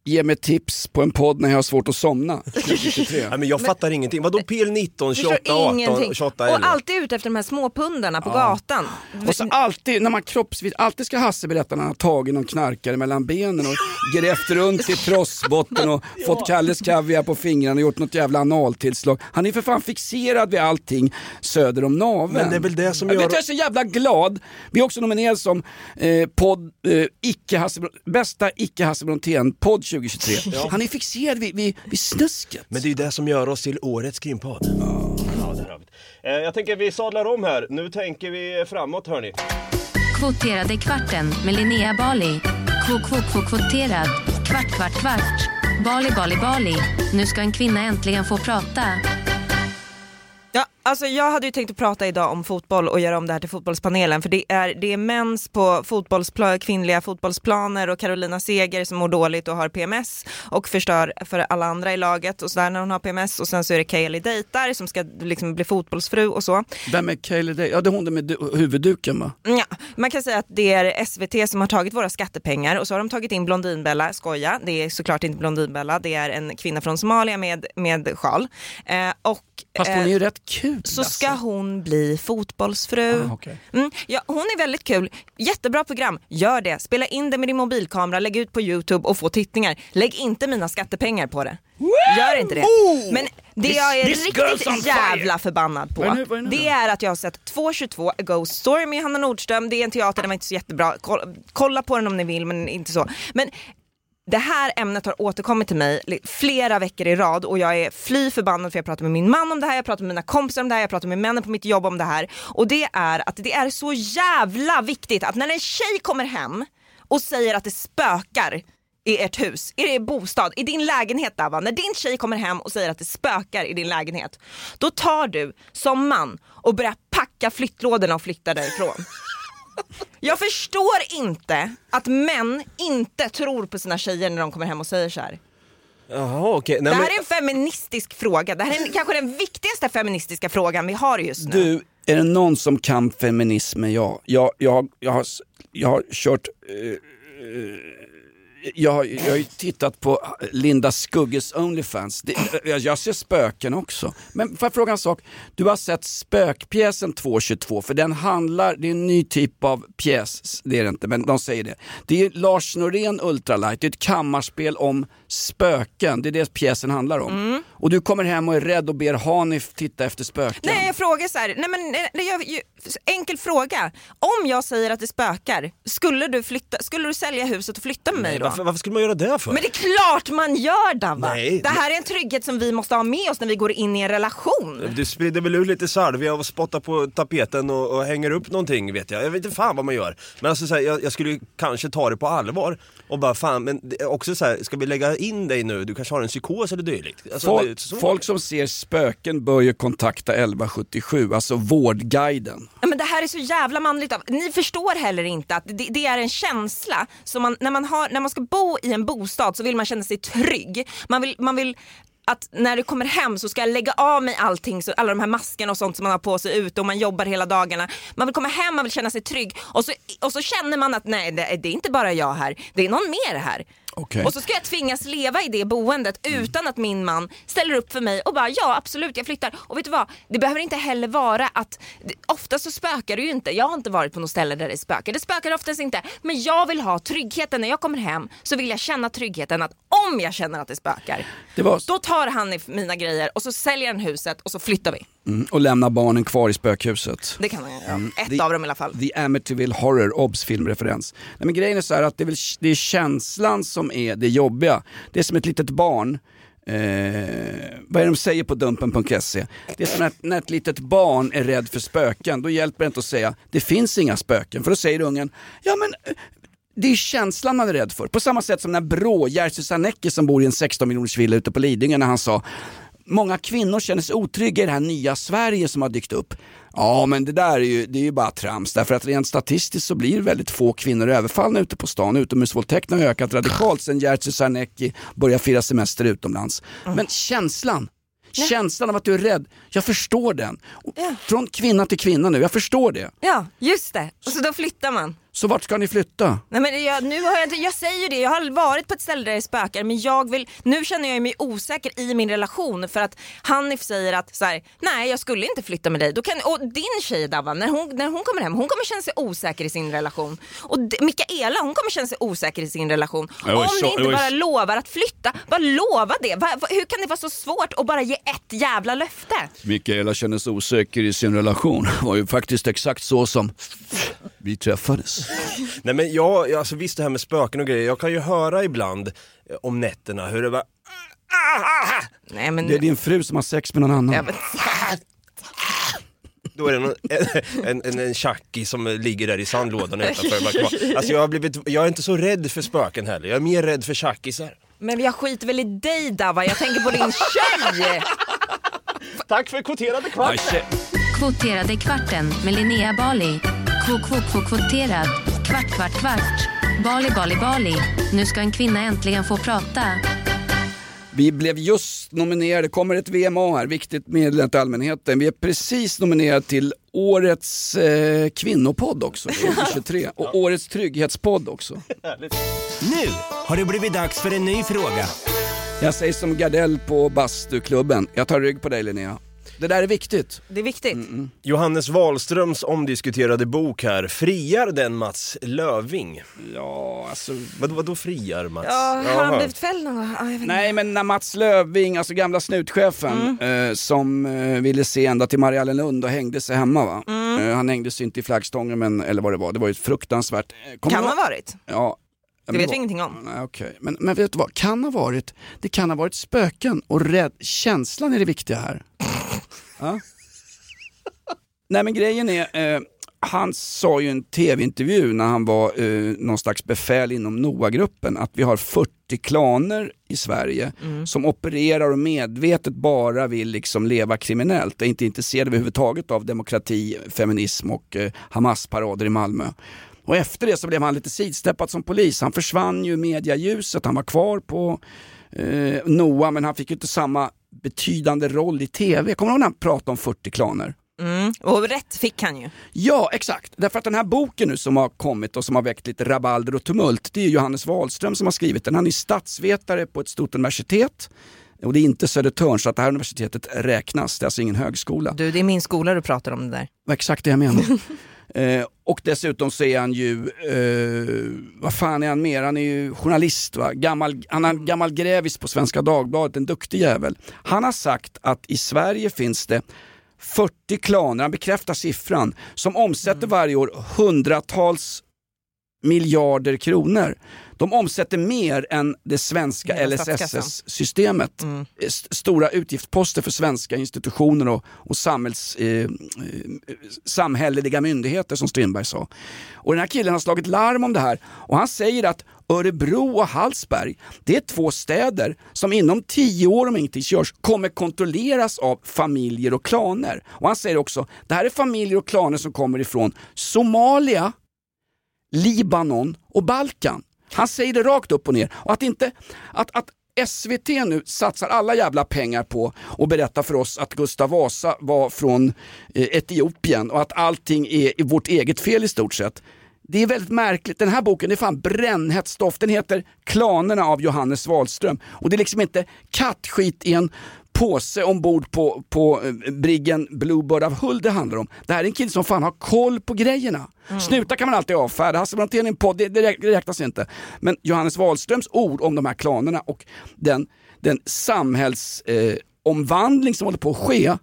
Ge mig tips på en podd när jag har svårt att somna 2023. Nej, men jag fattar ingenting. Vadå PL19, Förstår 28, 18, ingenting. 28, Och 11? alltid ute efter de här småpundarna på gatan. Och så alltid, när man kroppsvis, alltid ska Hasse berätta när han har tagit någon knarkare mellan benen och grävt runt i trossbotten och fått Kalles kaviar på fingrarna och gjort något jävla analtillslag. Han är för fan fixerad vid allting söder om naveln. Men det är väl det som gör- vet, jag är så jävla glad. Vi är också nominerade som eh, podd, eh, icke Hasse, bästa icke Hasse Brontén-podd 2023. Han är fixerad vid, vid, vid snusket. Men det är ju det som gör oss till årets krimpodd. Ja, där har vi det. Eh, Jag tänker vi sadlar om här. Nu tänker vi framåt hörni. Kvoterade kvarten med Linnea Bali. Kvot, kvot, kvot, kvoterad. Kvart, kvart, kvart. Bali, Bali, Bali. Nu ska en kvinna äntligen få prata. Ja, alltså jag hade ju tänkt att prata idag om fotboll och göra om det här till fotbollspanelen för det är, det är mens på fotbollspla- kvinnliga fotbollsplaner och Carolina Seger som mår dåligt och har PMS och förstör för alla andra i laget och sådär när hon har PMS och sen så är det Kaeli dejtar som ska liksom bli fotbollsfru och så. Vem är Kaeli Day? Ja det är hon där med du- huvudduken va? Ja, man kan säga att det är SVT som har tagit våra skattepengar och så har de tagit in Blondinbella, skoja, det är såklart inte Blondinbella, det är en kvinna från Somalia med, med sjal. Eh, och, Fast hon är eh, ju rätt kul. så ska hon bli fotbollsfru. Ah, okej. mm, ja, hon är väldigt kul, jättebra program, gör det. Spela in det med din mobilkamera, lägg ut på Youtube och få tittningar. Lägg inte mina skattepengar på det. Gör inte det. Men det This- jag är riktigt jävla förbannad på, Vad är nu- vad är nu det är att jag har sett 2.22 A Ghost Story med Hanna Nordström. Det är en teater, den var inte så jättebra. Kolla, kolla på den om ni vill, men inte så. Men det här ämnet har återkommit till mig flera veckor i rad och jag är fly förbannad för jag pratar med min man om det här, jag pratar med mina kompisar om det här, jag pratar med männen på mitt jobb om det här. Och det är att det är så jävla viktigt att när en tjej kommer hem och säger att det spökar i ert hus, i er bostad, i din lägenhet Dava. När din tjej kommer hem och säger att det spökar i din lägenhet, då tar du som man och börjar packa flyttlådorna och flytta därifrån. Jag förstår inte att män inte tror på sina tjejer när de kommer hem och säger så här. Jaha okej. Nej, det här men- är en feministisk fråga. Det här är kanske den viktigaste feministiska frågan vi har just nu. Du, är det någon som kan feminismen? Jag, jag, jag, jag, har, jag har kört... eh, eh, jag, jag har ju tittat på Linda Skugges Onlyfans. Det, jag, ser spöken också. Men får jag fråga en sak? Du har sett spökpjäsen 222, för den handlar, det är en ny typ av pjäs, det är det inte, men de säger det. Det är Lars Norén Ultralight, det är ett kammarspel om spöken, det är det pjäsen handlar om. Och du kommer hem och är rädd och ber Hanif titta efter spöken. Nej jag frågar så här, nej men jag, enkel fråga. Om jag säger att det spökar, skulle du, flytta, skulle du sälja huset och flytta med mig då? Varför, varför skulle man göra det för? Men det är klart man gör Dava! Nej, det här är en trygghet som vi måste ha med oss när vi går in i en relation. Du sprider väl ut lite salvia och spottar på tapeten och, och hänger upp någonting vet jag. Jag vet inte fan vad man gör. Men alltså så här, jag, jag skulle ju kanske ta det på allvar och bara fan, men det är också så här, ska vi lägga in dig nu? Du kanske har en psykos eller dylikt. Alltså, det är Folk, så- folk som ser spöken bör ju kontakta 1177, alltså Vårdguiden. Det här är så jävla manligt. av- Ni förstår heller inte att det, det är en känsla som man när, man har, när man ska bo i en bostad så vill man känna sig trygg. Man vill, man vill att när du kommer hem så ska jag lägga av mig allting, så, alla de här maskerna och sånt som man har på sig ute och man jobbar hela dagarna. Man vill komma hem, man vill känna sig trygg och så, och så känner man att nej det, det är inte bara jag här, det är någon mer här. Okej. Och så ska jag tvingas leva i det boendet utan att min man ställer upp för mig och bara ja absolut jag flyttar. Och vet du vad, det behöver inte heller vara att, ofta så spökar det ju inte. Jag har inte varit på något ställe där det spökar. Det spökar oftast inte. Men jag vill ha tryggheten när jag kommer hem så vill jag känna tryggheten att om jag känner att det spökar, Det var... då tar han mina grejer och så säljer han huset och så flyttar vi. Mm, och lämna barnen kvar i spökhuset. Det kan man göra. Mm. Ett Det- av dem i alla fall. The Amityville Horror, Obs filmreferens. Nej, men grejen är så här att det är, väl, det är känslan som är det jobbiga. Det är som ett litet barn Eh, vad är det de säger på dumpen.se? Det är som när, när ett litet barn är rädd för spöken, då hjälper det inte att säga det finns inga spöken. För då säger ungen, ja men eh, det är känslan man är rädd för. På samma sätt som när Brå, Jerzy Sarnecki som bor i en 16 miljoners villa ute på Lidingö, när han sa Många kvinnor känner sig otrygga i det här nya Sverige som har dykt upp. Ja men det där är ju, det är ju bara trams därför att rent statistiskt så blir väldigt få kvinnor överfallna ute på stan. Utomhusvåldtäkterna har ökat radikalt sedan Jerzy Sarnecki började fira semester utomlands. Men känslan, känslan av att du är rädd, jag förstår den. Och Från kvinna till kvinna nu, jag förstår det. Ja, just det. Och så då flyttar man. Så vart ska ni flytta? Nej, men jag, nu har jag, inte, jag säger ju det, jag har varit på ett ställe där det spökar men jag vill, nu känner jag mig osäker i min relation för att Hanif säger att så här, nej jag skulle inte flytta med dig. Då kan, och din tjej Dava, när hon, när hon kommer hem, hon kommer känna sig osäker i sin relation. Och Mikaela hon kommer känna sig osäker i sin relation. Om ni inte bara lovar att flytta, bara lova det. Va, va, hur kan det vara så svårt att bara ge ett jävla löfte? Mikaela känner sig osäker i sin relation. Det var ju faktiskt exakt så som vi träffades. Nej men jag, jag- alltså visst det här med spöken och grejer, jag kan ju höra ibland eh, om nätterna hur det bara Nej, men... Det är din fru som har sex med någon annan. Ja, men... Då är det någon, en, en, en tjacki som ligger där i sandlådan utanför. Alltså jag, har blivit, jag är inte så rädd för spöken heller, jag är mer rädd för tjackisar. Men jag skiter väl i dig Dava, jag tänker på din tjej! Tack för kvoterade kvart! Kvoterade kvarten med Linnea Bali. Kvot, kvot, kvot, kvoterad. Kvart, kvart, kvart. Bali, Bali, Bali. Nu ska en kvinna äntligen få prata. Vi blev just nominerade, kommer ett VMA här, viktigt meddelande till allmänheten. Vi är precis nominerade till årets eh, kvinnopodd också, 2023. Och årets trygghetspodd också. Nu har det blivit dags för en ny fråga. Jag säger som Gardell på bastuklubben, jag tar rygg på dig Linnea. Det där är viktigt. Det är viktigt. Johannes Wahlströms omdiskuterade bok här, friar den Mats Löving? Ja, alltså... Vad, vad då friar Mats? Ja, har han blivit fälld någon inte. Nej men när Mats Löving, alltså gamla snutchefen, eh, som eh, ville se ända till Mariannelund och hängde sig hemma va. Eh, han hängde sig inte i flaggstången men, eller vad det var, det var ju ett fruktansvärt... eh, kommer Kan ha varit. Ja. Det vet vad- vi ingenting om. Nej, okej. men, men vet du vad, kan ha varit, det kan ha varit spöken och rädd, känslan är det viktiga här. ja. Nej men grejen är, eh, han sa ju i en tv-intervju när han var eh, någon slags befäl inom NOA-gruppen att vi har 40 klaner i Sverige som opererar och medvetet bara vill liksom leva kriminellt är inte intresserade överhuvudtaget av demokrati, feminism och eh, Hamas-parader i Malmö. Och efter det så blev han lite sidsteppad som polis. Han försvann ju i medialjuset, han var kvar på eh, NOA men han fick ju inte samma betydande roll i tv. Kommer du ihåg när han pratade om 40 klaner? Mm. Och rätt fick han ju. Ja, exakt. Därför att den här boken nu som har kommit och som har väckt lite rabalder och tumult, det är Johannes Wahlström som har skrivit den. Han är statsvetare på ett stort universitet. Och det är inte Södertörn, så att det här universitetet räknas. Det är alltså ingen högskola. Du, det är min skola du pratar om det där. Exakt det jag menade. eh, och dessutom så är han ju, eh, vad fan är han mer? Han är ju journalist, va? Gammal, han en gammal grävis på Svenska Dagbladet, en duktig jävel. Han har sagt att i Sverige finns det 40 klaner, han bekräftar siffran, som omsätter varje år hundratals miljarder kronor. De omsätter mer än det svenska. LSS-systemet. St- Stora utgiftsposter för svenska institutioner och, och samhälls, eh, samhälleliga myndigheter som Strindberg sa. Och den här killen har slagit larm om det här och han säger att Örebro och Hallsberg, det är två städer som inom tio år om ingenting görs kommer kontrolleras av familjer och klaner. Och han säger också, det här är familjer och klaner som kommer ifrån Somalia, Libanon och Balkan. Han säger det rakt upp och ner. Och att inte, att, att SVT nu satsar alla jävla pengar på att berätta för oss att Gustav Vasa var från eh, Etiopien och att allting är vårt eget fel i stort sett. det är väldigt märkligt. Den här boken är fan brännhett stoff. Den heter Klanerna av Johannes Wahlström. Och det är liksom inte kattskit i en påse ombord på, på eh, briggen Bluebird av Hull det handlar om. Det här är en kille som fan har koll på grejerna. Snutar kan man alltid avfärda, Hasse Brontén i en podd, det, det räk- det räknas inte. Men Johannes Wahlströms ord om de här klanerna och den, den samhällsomvandling eh, som håller på att ske.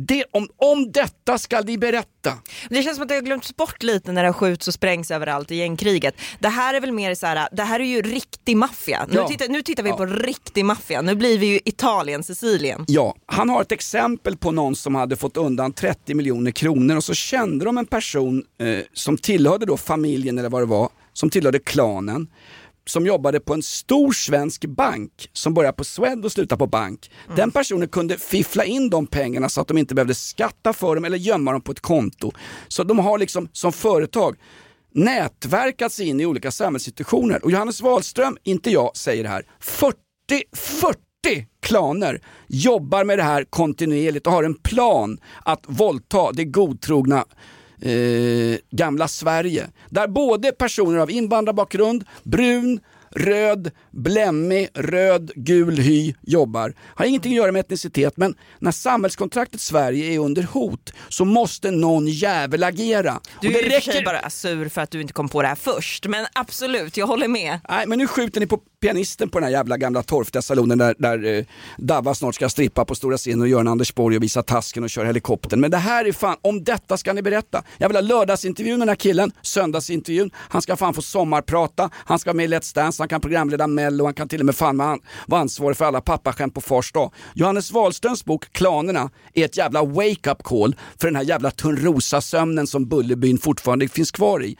Det, om, om detta ska de berätta. Det känns som att det har glömts bort lite när det skjuts och sprängs överallt i gängkriget. Det här är väl mer så här, det här är ju riktig maffia. Nu, Ja. tittar, nu tittar vi Ja. på riktig maffia. Nu blir vi ju Italien, Sicilien. Ja, han har ett exempel på någon som hade fått undan 30 miljoner kronor och så kände de en person eh, som tillhörde då familjen eller vad det var, som tillhörde klanen, som jobbade på en stor svensk bank som börjar på Swed och slutar på bank. Den personen kunde fiffla in de pengarna så att de inte behövde skatta för dem eller gömma dem på ett konto. Så de har liksom som företag nätverkat sig in i olika samhällsinstitutioner. Och Johannes Wahlström, inte jag, säger det här. 40, 40 klaner jobbar med det här kontinuerligt och har en plan att våldta det godtrogna eh, gamla Sverige. Där både personer av invandrarbakgrund, brun, röd, blämmig, röd, gul hy jobbar. Har ingenting att göra med etnicitet men när samhällskontraktet Sverige är under hot så måste någon jävel agera. Du Och är och för sig bara sur för att du inte kom på det här först. Men absolut, jag håller med. Nej, men nu skjuter ni på pianisten på den här jävla gamla torftiga salonen där, där eh, Davva snart ska strippa på stora scenen och göra en Anders Borg och visa tasken och köra helikoptern. Men det här är fan, om detta ska ni berätta. Jag vill ha lördagsintervjun den här killen, söndagsintervjun. Han ska fan få sommarprata, han ska med i Let's Dance, han kan programleda Mello, han kan till och med fan vara vara ansvarig för alla pappaskämt på fars dag. Johannes Wahlströms bok Klanerna är ett jävla wake-up call för den här jävla Törnrosa-sömnen som Bullerbyn fortfarande finns kvar i.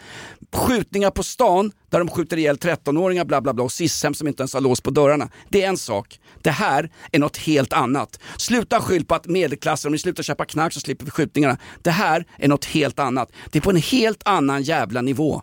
Skjutningar på stan där de skjuter ihjäl 13-åringar bla bla bla och Sishem som inte ens har lås på dörrarna. Det är en sak. Det här är något helt annat. Sluta skyll på att medelklassen, om ni slutar köpa knark så slipper vi skjutningarna. Det här är något helt annat. Det är på en helt annan jävla nivå.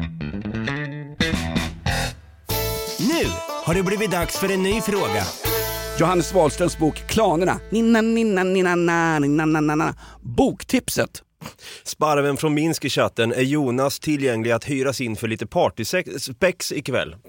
Nu har det blivit dags för en ny fråga. Johannes Wahlströms bok Klanerna. Ninna, ninna, ninna, na, ninna, na, na, na. Boktipset. Sparven från Minsk i chatten, är Jonas tillgänglig att hyras in för lite partyspex ikväll?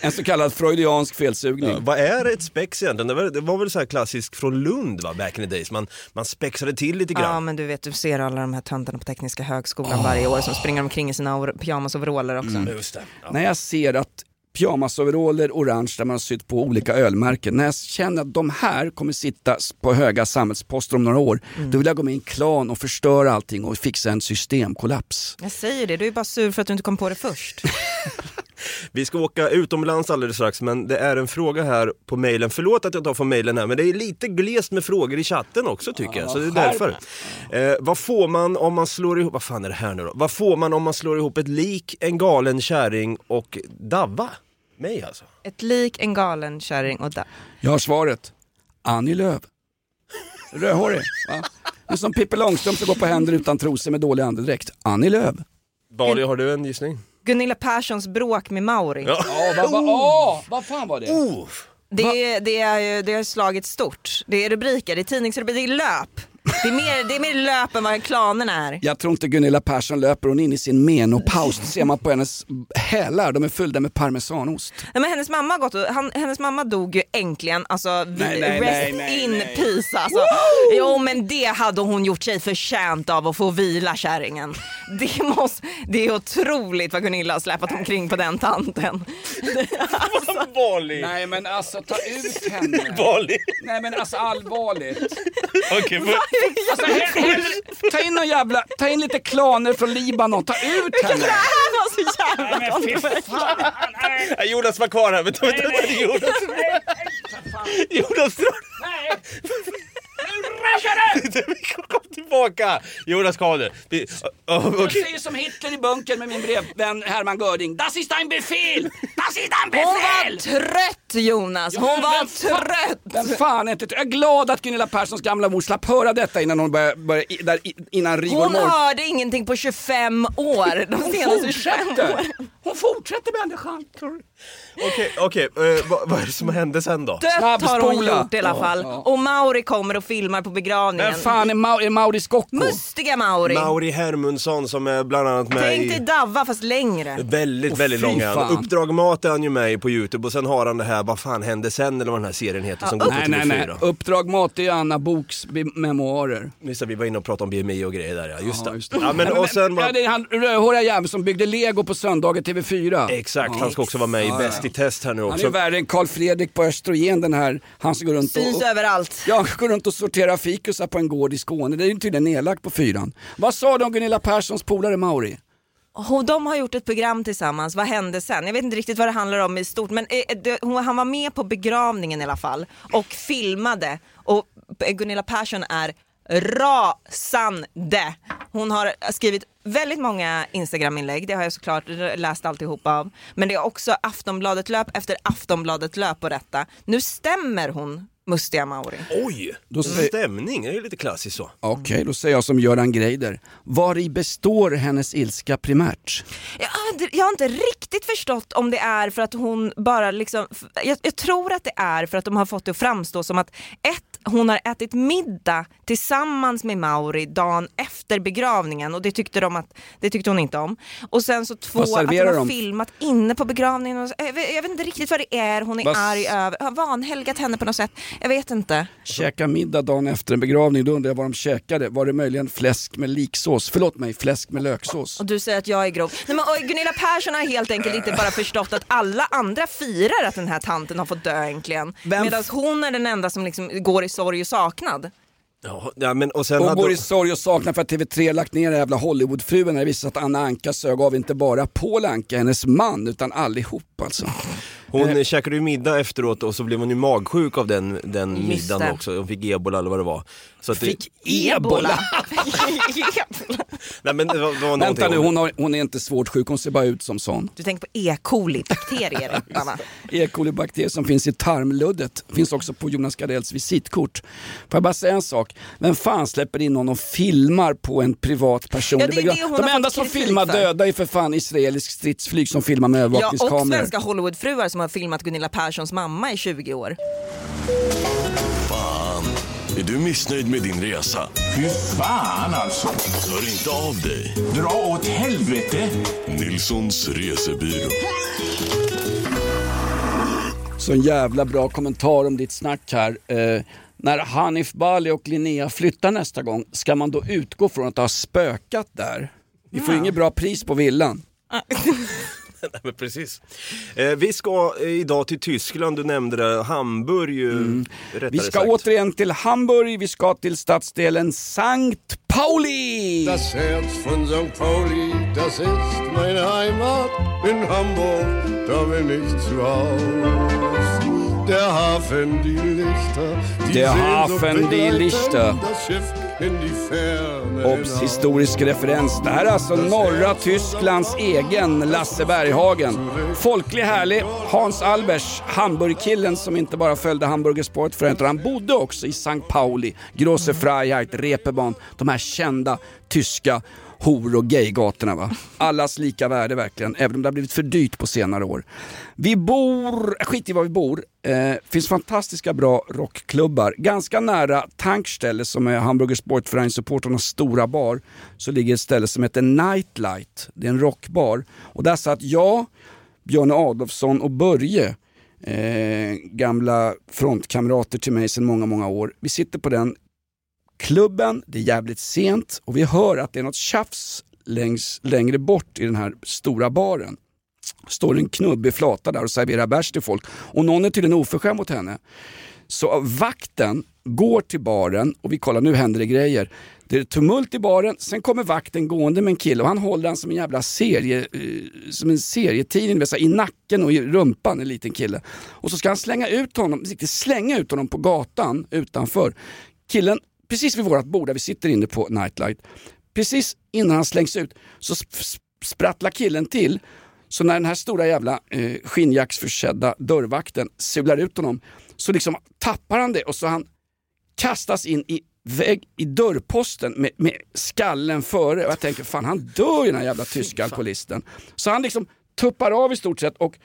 En så kallad freudiansk felsugning. Ja, vad är ett spex egentligen? Det var, det var väl så här klassiskt från Lund va, back in the days, man, man spexade till lite Ja grann. men du vet, du ser alla de här töntarna på Tekniska högskolan varje år som springer omkring i sina over- pyjamasoveraller också. Just det. När jag ser att pyjamasoveraller orange där man har sytt på olika ölmärken. När jag känner att de här kommer sitta på höga samhällsposter om några år, då vill jag gå med i en klan och förstöra allting och fixa en systemkollaps. Jag säger det, du är bara sur för att du inte kom på det först. Vi ska åka utomlands alldeles strax men det är en fråga här på mejlen. Förlåt att jag tar från mejlen här men det är lite glest med frågor i chatten också tycker jag. Så det är därför. Eh, vad får man om man slår ihop, vad fan är det här nu då? Vad får man om man slår ihop ett lik, en galen kärring och Davva? Mig alltså. Ett lik, en galen kärring och där. Jag har svaret. Annie Lööf. Rödhårig. Va? Det är som Pippi Långstrump som går på händer utan trosor med dålig andedräkt. Annie Lööf. Bali, har du en gissning? Gunilla Perssons bråk med Mauri. Ja. vad, vad, åh, vad fan var det? Oh. Det, det, är, det har slagit stort. Det är rubriker, det är tidningsrubriker, det är löp. Det är mer, det är mer löp än vad klanerna är. Jag tror inte Gunilla Persson löper hon in i sin menopaus. Det ser man på hennes hälar, de är fyllda med parmesanost. Nej, men hennes, mamma har gått och, han, hennes mamma dog ju äntligen, alltså vi, Nej, nej, rest nej, nej, in nej. peace alltså. Jo men det hade hon gjort sig förtjänt av att få vila kärringen. Det, måste, det är otroligt vad Gunilla har släpat omkring på den tanten. Bali! Nej men alltså ta ut henne. Bali! Nej men alltså allvarligt. Okej, för... Alltså, he- he- ta in någon jävla, ta in lite klaner från Libanon, ta ut henne. Det här var så jävla kontroversiellt. Nej, Jonas var kvar här, vänta, vänta, vänta, Jonas. Jonas. Nej! Nu kom tillbaka. Jonas Kader. Vi- oh, Jag okej. säger som Hitler i bunkern med min brevvän Hermann Göring. Das ist ein Befehl! Das ist ein Hon Befehl! var trött Jonas, hon Ja, var vem fan- trött. Vem fan är inte Jag är glad att Gunilla Perssons gamla mor slapp höra detta innan hon började, började i- där, innan Rigor Hon hörde ingenting på 25 år, de Hon senaste 25 fortsätter! åren. Hon fortsätter Schantor. Okej, okej. eh, vad, är det som hände sen då? Dött har hon gjort i alla Ja, fall. ja. Och Mauri kommer och filmar på begravningen. Vem fan är, Mau- är Mauri Scocco? Mustiga Mauri. Mauri Hermundsson som är bland annat med Tänk i... dig Davva fast längre. Väldigt, Åh, väldigt lång. Uppdrag Mat är han ju med i på Youtube och sen har han det här Vad fan hände sen eller vad den här serien heter som går på Nej, nej, nej. TV4. Uppdrag Mat är ju Anna Boks memoarer. Just det, vi var inne och pratade om BMI och grejer där ja, just Ja, det. just det. Ja, men, och sen Ja, var... det är han rödhåriga jäveln som byggde lego på söndagar TV4. Exakt, Ja. han ska också vara med i Ja, Bäst ja. i test här nu Han är också. värre än Carl Fredrik på Östrogen den här, han som går runt Syns och... överallt. Ja, går runt och sorterar fikusar på en gård i Skåne. Det är ju tydligen nedlagt på fyran. Vad sa du om Gunilla Perssons polare Mauri? Och de har gjort ett program tillsammans, vad hände sen? Jag vet inte riktigt vad det handlar om i stort men eh, han var med på begravningen i alla fall och filmade och Gunilla Persson är rasande. Hon har skrivit väldigt många Instagram-inlägg, det har jag såklart läst alltihopa av. Men det är också Aftonbladet-löp efter Aftonbladet-löp på detta. Nu stämmer hon Mustiga Mauri. Oj! Då säger- Stämning, det är ju lite klassiskt så. Okej, då säger jag som Göran Greider. Var i består hennes ilska primärt? Jag har, inte, jag har inte riktigt förstått om det är för att hon bara liksom, jag, jag tror att det är för att de har fått det att framstå som att ett, hon har ätit middag tillsammans med Mauri dagen efter begravningen och det tyckte, de att, det tyckte hon inte om. Och sen så två, att hon har de? filmat inne på begravningen. Och, jag, vet, jag vet inte riktigt vad det är hon är Vad s- arg över, har vanhelgat henne på något sätt. Jag vet inte. Käka middag dagen efter en begravning, då undrar jag vad de käkade. Var det möjligen fläsk med liksås? Förlåt mig, fläsk med löksås? Och du säger att jag är grov. Nej, men, Gunilla Persson har helt enkelt inte bara förstått att alla andra firar att den här tanten har fått dö äntligen. Medan hon är den enda som liksom går i sorg och saknad. Ja, men och sen Hon går i sorg och saknad för att TV3 lagt ner den jävla Hollywoodfruen när det visade att Anna Anka sög av inte bara Paul Anka, hennes man, utan allihop alltså. Hon eh, käkade ju middag efteråt och så blev hon ju magsjuk av den, den Just middagen det. också. Hon fick ebola eller vad det var. Så att det, Fick ebola? nej men det var, det var Vänta nu, hon, har, hon är inte svårt sjuk, hon ser bara ut som sån. Du tänker på E. coli-bakterier, Anna. E. coli-bakterier som finns i tarmluddet finns också på Jonas Gardells visitkort. Får jag bara säga en sak? Vem fan släpper in någon och filmar på en privat person? Ja, det är det hon De enda som filmar döda är för fan israelisk stridsflyg som filmar med Ja, och övervakningskameror. svenska Hollywoodfruar som har filmat Gunilla Perssons mamma i 20 år. Fan, är du missnöjd med din resa? Fy fan alltså. Hör inte av dig. Dra åt helvete. Nilssons resebyrå. Så en jävla bra kommentar om ditt snack här. Eh, när Hanif Bali och Linnea flyttar nästa gång, ska man då utgå från att det har spökat där? Vi får Ja. inget bra pris på villan. Nej, men precis. Eh, vi ska eh, idag till Tyskland, du nämnde det, Hamburg ju, rättare Vi ska sagt. återigen till Hamburg, vi ska till stadsdelen Sankt Pauli! Das Herz von St. Pauli, das ist meine Heimat. In Hamburg, da bin ich zu Haus. Der Hafen, die Lichter, die Der Hafen, die Lichter. Obs! Historisk referens. Det här är alltså norra Tysklands egen Lasse Berghagen. Folklig, härlig. Hans Albers, Hamburgkillen som inte bara följde Hamburger Sportförening utan han bodde också i St. Pauli, Große Freiheit, Reeperbahn. De här kända tyska hor och gaygatorna va. Allas lika värde verkligen, även om det har blivit för dyrt på senare år. Vi bor, skit i var vi bor, eh, finns fantastiska bra rockklubbar. Ganska nära Tankställe som är Hamburger Sportverein-supporternas stora bar, så ligger ett ställe som heter Nightlight. Det är en rockbar. Och där satt jag, Björn Adolfsson och Börje, eh, gamla frontkamrater till mig sedan många, många år. Vi sitter på den klubben, det är jävligt sent och vi hör att det är något tjafs längs, längre bort i den här stora baren. Står en knubbig flata där och serverar bärs till folk och någon är tydligen oförskämd mot henne. Så vakten går till baren och vi kollar, nu händer det grejer. Det är tumult i baren, sen kommer vakten gående med en kille och han håller han som en jävla serie, eh, som en serietidning, vet, så här, i nacken och i rumpan, en liten kille. Och så ska han slänga ut honom, riktigt slänga ut honom på gatan utanför. Killen precis vid vårt bord där vi sitter inne på Nightlight, precis innan han slängs ut så sp- sp- sprattlar killen till. Så när den här stora jävla eh, skinnjacksförsedda dörrvakten sular ut honom så liksom tappar han det och så han kastas in i vägg i dörrposten med, med skallen före och jag tänker fan han dör ju den här jävla tyska alkoholisten. Så han liksom tuppar av i stort sett och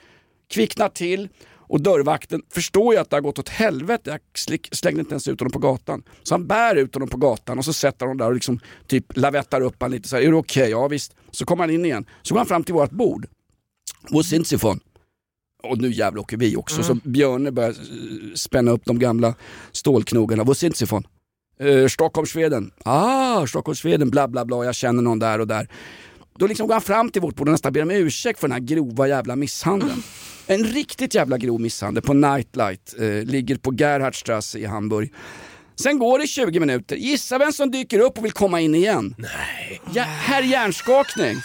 kvicknar till och dörrvakten förstår ju att det har gått åt helvete, jag slängde inte ens ut honom på gatan. Så han bär ut honom på gatan och så sätter honom där och liksom typ lavettar upp honom lite så här, är det okej? Ja visst. Så kommer han in igen. Så går han fram till vårt bord. Wo sind Sie von? Och nu jävlar åker vi också. Så Björne börjar eh, spänna upp de gamla stålknogarna. Wo sind Sie von? Eh, Stockholm, Sweden. Ah, Stockholm, Sweden, bla bla bla. Jag känner någon där och där. Då liksom går han fram till vårt bord och nästan ber om ursäkt för den här grova jävla misshandeln. En riktigt jävla grov misshandel på Nightlight. Eh, ligger på Gerhardstrasse i Hamburg. Sen går det 20 minuter. Gissa vem som dyker upp och vill komma in igen? Nej. Ja, herr Hjärnskakning.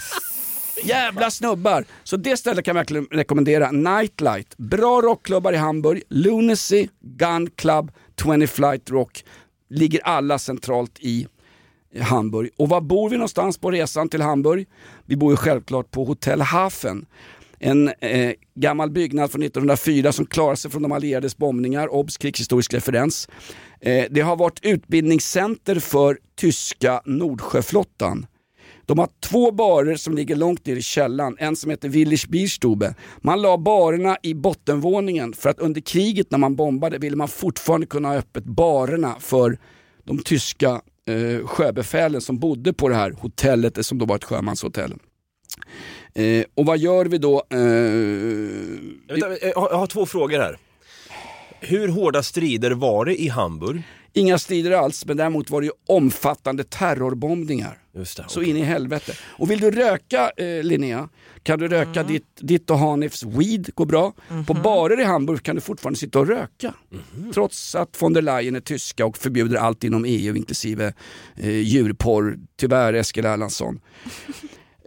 Jävla snubbar! Så det stället kan jag verkligen rekommendera. Nightlight, bra rockklubbar i Hamburg, Lunacy, Gun Club, 20 Flight Rock. Ligger alla centralt i Hamburg. Och var bor vi någonstans på resan till Hamburg? Vi bor ju självklart på Hotell Hafen. En eh, gammal byggnad från 1904 som klarade sig från de allierades bombningar, obs krigshistorisk referens. Eh, det har varit utbildningscenter för tyska Nordsjöflottan. De har två barer som ligger långt ner i källaren, en som heter Willich Bierstube. Man la barerna i bottenvåningen för att under kriget när man bombade ville man fortfarande kunna ha öppet barerna för de tyska eh, sjöbefälen som bodde på det här hotellet, eh, som då var ett sjömanshotell. Eh, och vad gör vi då? Eh, Vänta, eh, jag har jag har två frågor här. Hur hårda strider var det i Hamburg? Inga strider alls, men däremot var det ju omfattande terrorbombningar. Just det, Så in i helvete. Och vill du röka eh, Linnea, kan du röka ditt, ditt och Hanifs weed, går bra. På barer i Hamburg kan du fortfarande sitta och röka. Trots att von der Leyen är tyska och förbjuder allt inom EU inklusive eh, djurporr. Tyvärr Eskil Erlandsson.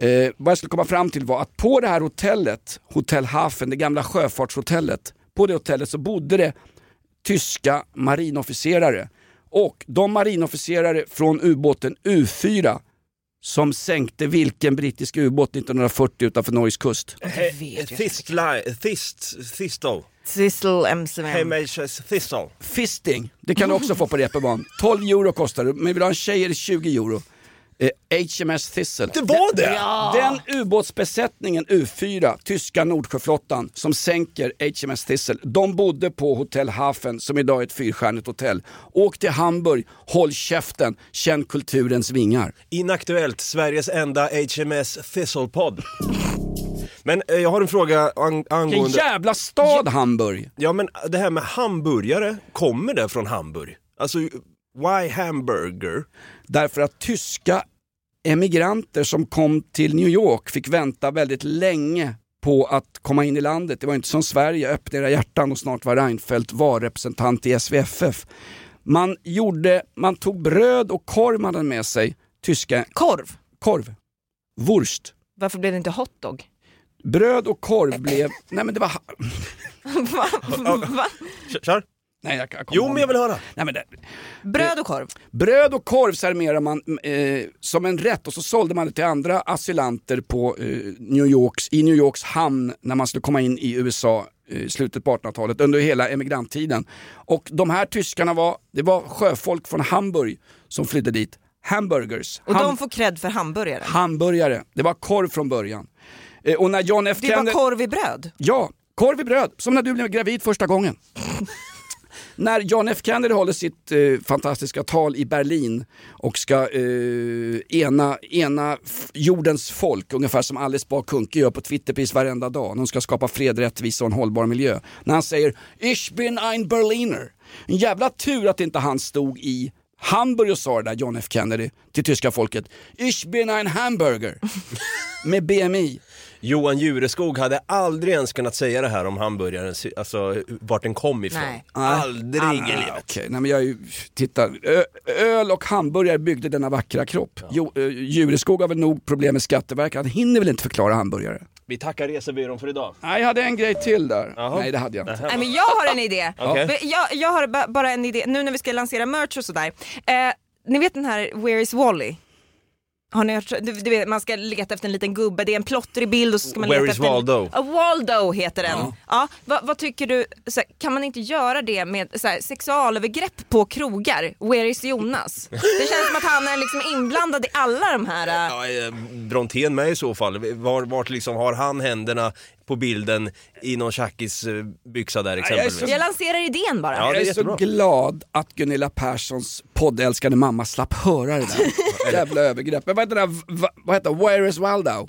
Eh, vad jag skulle komma fram till var att på det här hotellet, Hotell Hafen, det gamla sjöfartshotellet, på det hotellet så bodde det tyska marinofficerare. Och de marinofficerare från ubåten U4 som sänkte vilken brittisk ubåt 1940 utanför Norges kust? Thistle. Thistle MCM. Thistle. Fisting, det kan du också få på reeperbahn. 12 euro kostar det, men vill du ha en tjej är det 20 euro. Eh, HMS Thistle. Det var det? Den ubåtsbesättningen U4, tyska Nordsjöflottan, som sänker HMS Thistle, de bodde på Hotell Hafen som idag är ett fyrstjärnigt hotell. Åk till Hamburg, håll käften, känn kulturens vingar. Inaktuellt, Sveriges enda HMS Thistle-podd. Men eh, jag har en fråga ang- Vilken angående... jävla stad Hamburg! Ja men det här med hamburgare, kommer det från Hamburg? Alltså, why hamburger? Därför att tyska emigranter som kom till New York fick vänta väldigt länge på att komma in i landet. Det var inte som Sverige, öppna era hjärtan och snart var Reinfeldt valrepresentant i SVFF. Man, gjorde, man tog bröd och korv man hade med sig, tyska... Korv? Korv. Wurst. Varför blev det inte hotdog? Bröd och korv blev... Nej men det var... Va? Va? Kör. Nej, jag, jag Jo men jag vill höra. Nej, men det, Bröd och korv? Bröd och korv serverar man eh, som en rätt och så sålde man det till andra asylanter på, eh, New Yorks, i New Yorks hamn när man skulle komma in i USA i slutet på 1800-talet under hela emigranttiden. Och de här tyskarna var, det var sjöfolk från Hamburg som flydde dit. Hamburgers. Och Ham- de får cred för hamburgare? Hamburgare. Det var korv från början. Eh, och när John F Det var Kennedy... korv i bröd? Ja, korv i bröd. Som när du blev gravid första gången. när John F Kennedy håller sitt eh, fantastiska tal i Berlin och ska eh, ena, ena jordens folk, ungefär som Alice Bah Kuhnke gör på Twitter precis varenda dag. Hon ska skapa fred, rättvisa och en hållbar miljö. När han säger Ich bin ein Berliner. En jävla tur att inte han stod i Hamburg och sa det där, John F Kennedy, till tyska folket. Ich bin ein Hamburger. Med BMI. Johan Jureskog hade aldrig ens kunnat säga det här om hamburgaren, alltså vart den kom ifrån. Nej. Aldrig i livet. Okej, nej men jag är ju, titta, ö, öl och hamburgare byggde denna vackra kropp. Jo, ö, Jureskog har väl nog problem med Skatteverket, han hinner väl inte förklara hamburgare? Vi tackar resebyrån för idag. Nej, jag hade en grej till där. Jaha. Nej, det hade jag inte. Nej, men jag har en idé. Okej. Jag, jag har ba- bara en idé, nu när vi ska lansera merch och sådär. Eh, ni vet den här Where is Wally? Har ni hört, du, du vet, man ska leta efter en liten gubbe, det är en plottrig bild och så ska man Where leta is efter Waldo? En, ja, Waldo heter den. Ja. vad, vad tycker du, så här, kan man inte göra det med så här, sexualövergrepp på krogar? Where is Jonas? Det känns som att han är liksom inblandad i alla de här... äh, Ja, eh, Brontén med i så fall. Var, vart liksom har han händerna på bilden i någon tjackis eh, byxa där exempelvis? Jag lanserar idén bara. Ja, det är jag är jättebra. så glad att Gunilla Perssons poddälskande mamma slapp höra det där. Jävla övergrepp. Men vad heter det där, va- vad heter? Where is Waldo?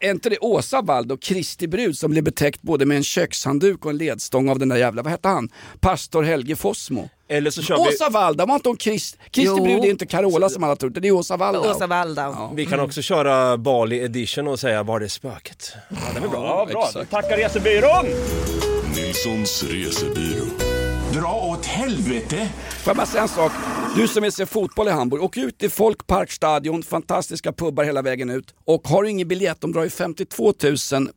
Är inte det Åsa Waldo, Kristi brud, som blev betäckt både med en kökshandduk och en ledstång av den där jävla, vad hette han? Pastor Helge Fossmo. Eller så kör vi... Åsa Waldo, var inte hon Krist, Kristi brud är inte Carola som alla tror, det är Åsa Waldo. Åsa Waldo. Vi kan också köra Bali edition och säga var det spöket? Ja, det är bra. Ja, bra. exakt. Tackar resebyrån! Nilssons resebyrå. Dra åt helvete! Får jag bara säga en sak? Du som vill se fotboll i Hamburg, åk ut till Folkparkstadion, fantastiska pubbar hela vägen ut. Och har du ingen biljett, de drar ju 52 000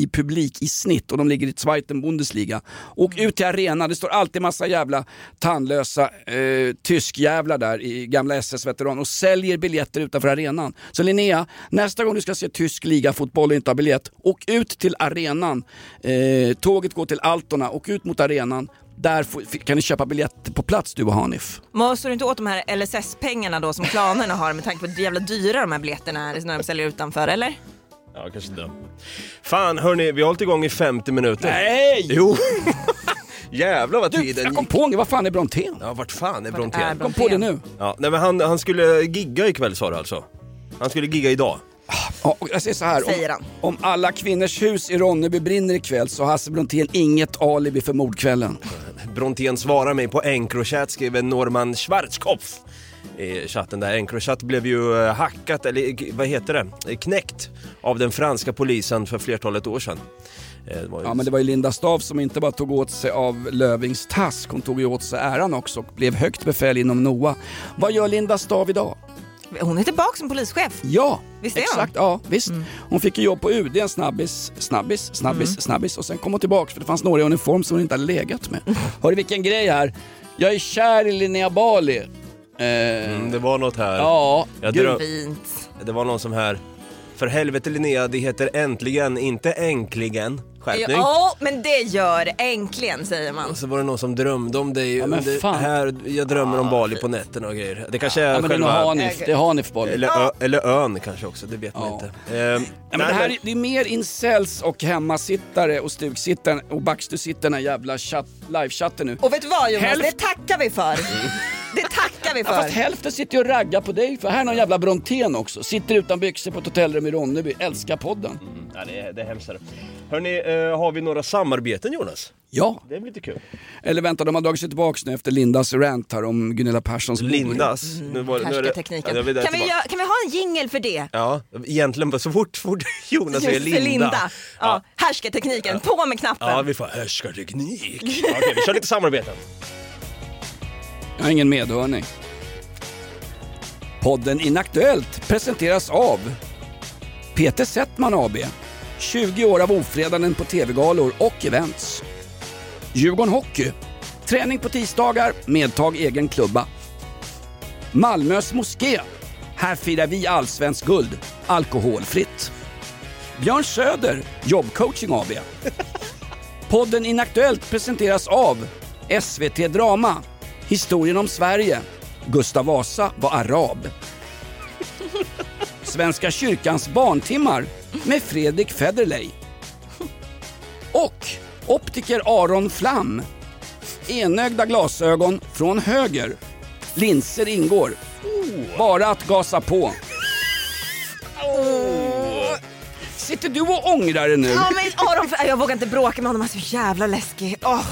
i publik i snitt och de ligger i Zweiten Bundesliga. Åk ut till arenan, det står alltid massa jävla tandlösa eh, tyskjävlar där i gamla SS-veteran och säljer biljetter utanför arenan. Så Linnea, nästa gång du ska se tysk ligafotboll och inte har biljett, åk ut till arenan. Eh, tåget går till Altona, åk ut mot arenan. Där kan ni köpa biljetter på plats du och Hanif. Måste du inte åt de här LSS-pengarna då som klanerna har med tanke på hur jävla dyra de här biljetterna är när de säljer utanför, eller? Ja, kanske inte. Fan hörni, vi har hållit igång i 50 minuter. Nej! Jo! Jävlar vad Du, tiden jag kom gick. på en grej, vad fan är Brontén? Ja, vart fan är Brontén? är Kom på det nu. Ja, nej, men han, han skulle gigga ikväll sa du alltså? Han skulle gigga idag? Ja, och jag säger så här, Säger om, han. om alla kvinnors hus i Ronneby brinner ikväll så har Hasse Brontén inget alibi för mordkvällen. Brontén svarar mig på Encrochat, skriver Norman Schwarzkopf i chatten där. Encrochat blev ju eh, hackat, eller eh, vad heter det, Eh, knäckt av den franska polisen för flertalet år sedan. Det var ju... Ja men det var ju Linda Staaf som inte bara tog åt sig av Lövings task, hon tog ju åt sig äran också och blev högt befäl inom NOA. Vad gör Linda Staaf idag? Hon är tillbaka som polischef. Ja, Visst är hon? exakt. Ja, visst. Hon fick ju jobb på UD, en snabbis, snabbis, snabbis, snabbis och sen kom hon tillbaka för det fanns några i uniform som hon inte hade legat med. Hörru vilken grej här. Jag är kär i Linnea Bali. Eh, Mm, det var något här. Ja, Jag gud. Fint. Det var någon som här, för helvete Linnea, det heter äntligen, inte äntligen. Skärpning. Ja, men det gör. Äntligen säger man. Och så var det någon som drömde om dig. Ja, men under- fan. här, jag drömmer om Bali på nätterna och grejer. Det kanske är Ja, men det är nog själva... Hanif, det är Hanif Bali. Eller, ö, eller ön kanske också, det vet man Ja. inte. Ehm, Ja, men det här är, det är mer incels och hemmasittare och stugsittare och backstusittare jävla chatt, livechatten nu. Och vet du vad Jonas, Hälft- det tackar vi för. Det tackar vi Ja, fast för. hälften sitter ju och raggar på dig, för här är någon jävla Brontén också. Sitter utan byxor på ett hotellrum i Ronneby, älskar podden. Ja, det, är, det är hemskt. Hörni, har vi några samarbeten Jonas? Ja, Det är lite kul. eller vänta, de har dragit sig tillbaks nu efter Lindas rant här om Gunilla Perssons. Lindas. Nu var, nu är det, Härskartekniken. Ja, det är där Kan vi, tillbaka. göra- kan vi ha en jingle för det? Ja, egentligen så fort, fort Jonas säger för Linda. Ja, härskartekniken. På med knappen. Ja, vi får härskarteknik. Ja, Okej, vi kör lite samarbeten. Jag har ingen medhörning. Podden Inaktuellt presenteras av Peter Settman AB. 20 år av ofredanden på tv-galor och events. Djurgården Hockey. Träning på tisdagar, medtag egen klubba. Malmös moské. Här firar vi allsvensk guld, alkoholfritt. Björn Söder, Jobbcoaching AB. Podden Inaktuellt presenteras av SVT Drama, Historien om Sverige, Gustav Vasa var arab. Svenska kyrkans barntimmar med Fredrik Federley. Och optiker Aron Flam. Enögda glasögon från höger. Linser ingår. Bara att gasa på. Sitter du och ångrar dig nu? Ja, men Aron, jag vågar inte bråka med honom, han är så jävla läskig. Åh.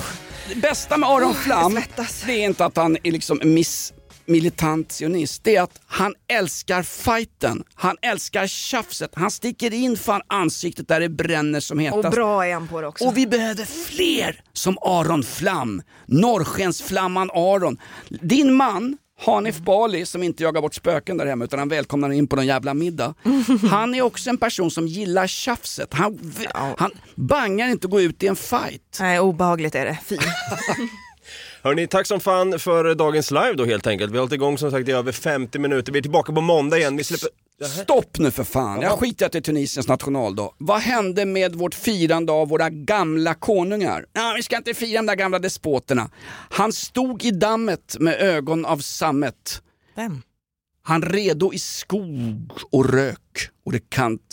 Det bästa med Aron Åh, jag Flam, svettas. det är inte att han är liksom miss militant sionist, det är att han älskar fighten, han älskar tjafset, han sticker in fan ansiktet där det bränner som Och hetast. bra är han på det också. Och vi behöver fler som Aron Flam, norrskensflamman Aron. Din man, Hanif Bali, som inte jagar bort spöken där hemma utan han välkomnar in på någon jävla middag. Han är också en person som gillar tjafset. Han, han bangar inte gå ut i en fight. Nej, obehagligt är det. Fy. Hörni, tack som fan för dagens live då helt enkelt. Vi har hållit igång som sagt i över 50 minuter. Vi är tillbaka på måndag igen. Vi släpper... Stopp nu för fan, jag skiter att det är Tunisiens nationaldag. Vad hände med vårt firande av våra gamla konungar? Ja, vi ska inte fira de där gamla despoterna. Han stod i dammet med ögon av sammet. Vem? Han redo i skog och rök och det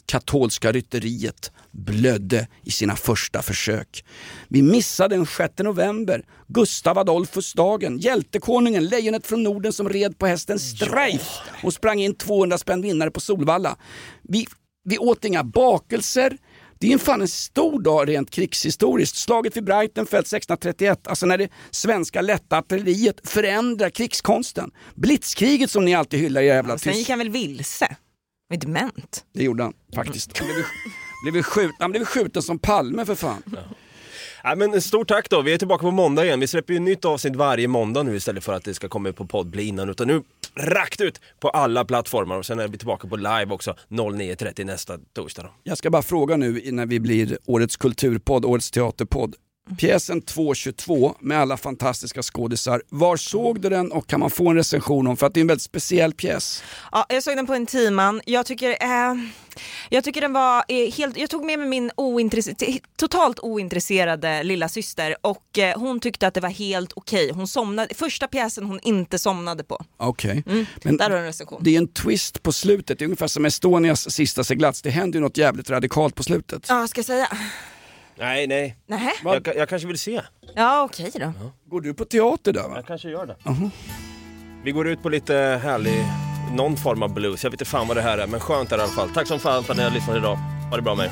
katolska rytteriet blödde i sina första försök. Vi missade den 6 november, Gustav Adolfus-dagen, hjältekonungen, lejonet från Norden som red på hästen Streif och sprang in 200 spänn vinnare på Solvalla. Vi, vi åt inga bakelser, det är en fan en stor dag rent krigshistoriskt. Slaget vid Breitenfeld 1631, alltså när det svenska lätta artilleriet förändrar krigskonsten. Blitzkriget som ni alltid hyllar i jävla Sen tysk- gick han väl vilse? Var dement? Det gjorde han faktiskt. Han blev, blev, skjut, han blev skjuten som Palme för fan. Ja, men stort tack då, vi är tillbaka på måndag igen. Vi släpper ju nytt avsnitt varje måndag nu istället för att det ska komma ut på podd innan. Utan nu rakt ut på alla plattformar och sen är vi tillbaka på live också 09.30 nästa torsdag. Då. Jag ska bara fråga nu när vi blir årets kulturpodd, årets teaterpodd. Pjäsen 2.22 med alla fantastiska skådisar. Var såg du den och kan man få en recension om? För att det är en väldigt speciell pjäs. Ja, jag såg den på en timan. Jag tycker, eh, jag tycker den var eh, helt, jag tog med mig min ointresse- totalt ointresserade lilla syster och eh, hon tyckte att det var helt okej. Hon somnade, första pjäsen hon inte somnade på. Okej. Mm, Men där har du en recension. det är en twist på slutet, det är ungefär som Estonias sista seglats. Det händer ju något jävligt radikalt på slutet. Ja, ska jag säga? Nej, nej. Nähä? Jag, jag kanske vill se. Ja, okej då. Går du på teater där va? Jag kanske gör det. Jaha. Vi går ut på lite härlig, någon form av blues. Jag vet inte fan vad det här är, men skönt är det i alla fall. Tack som fan för att ni har lyssnat idag. Ha det bra med er.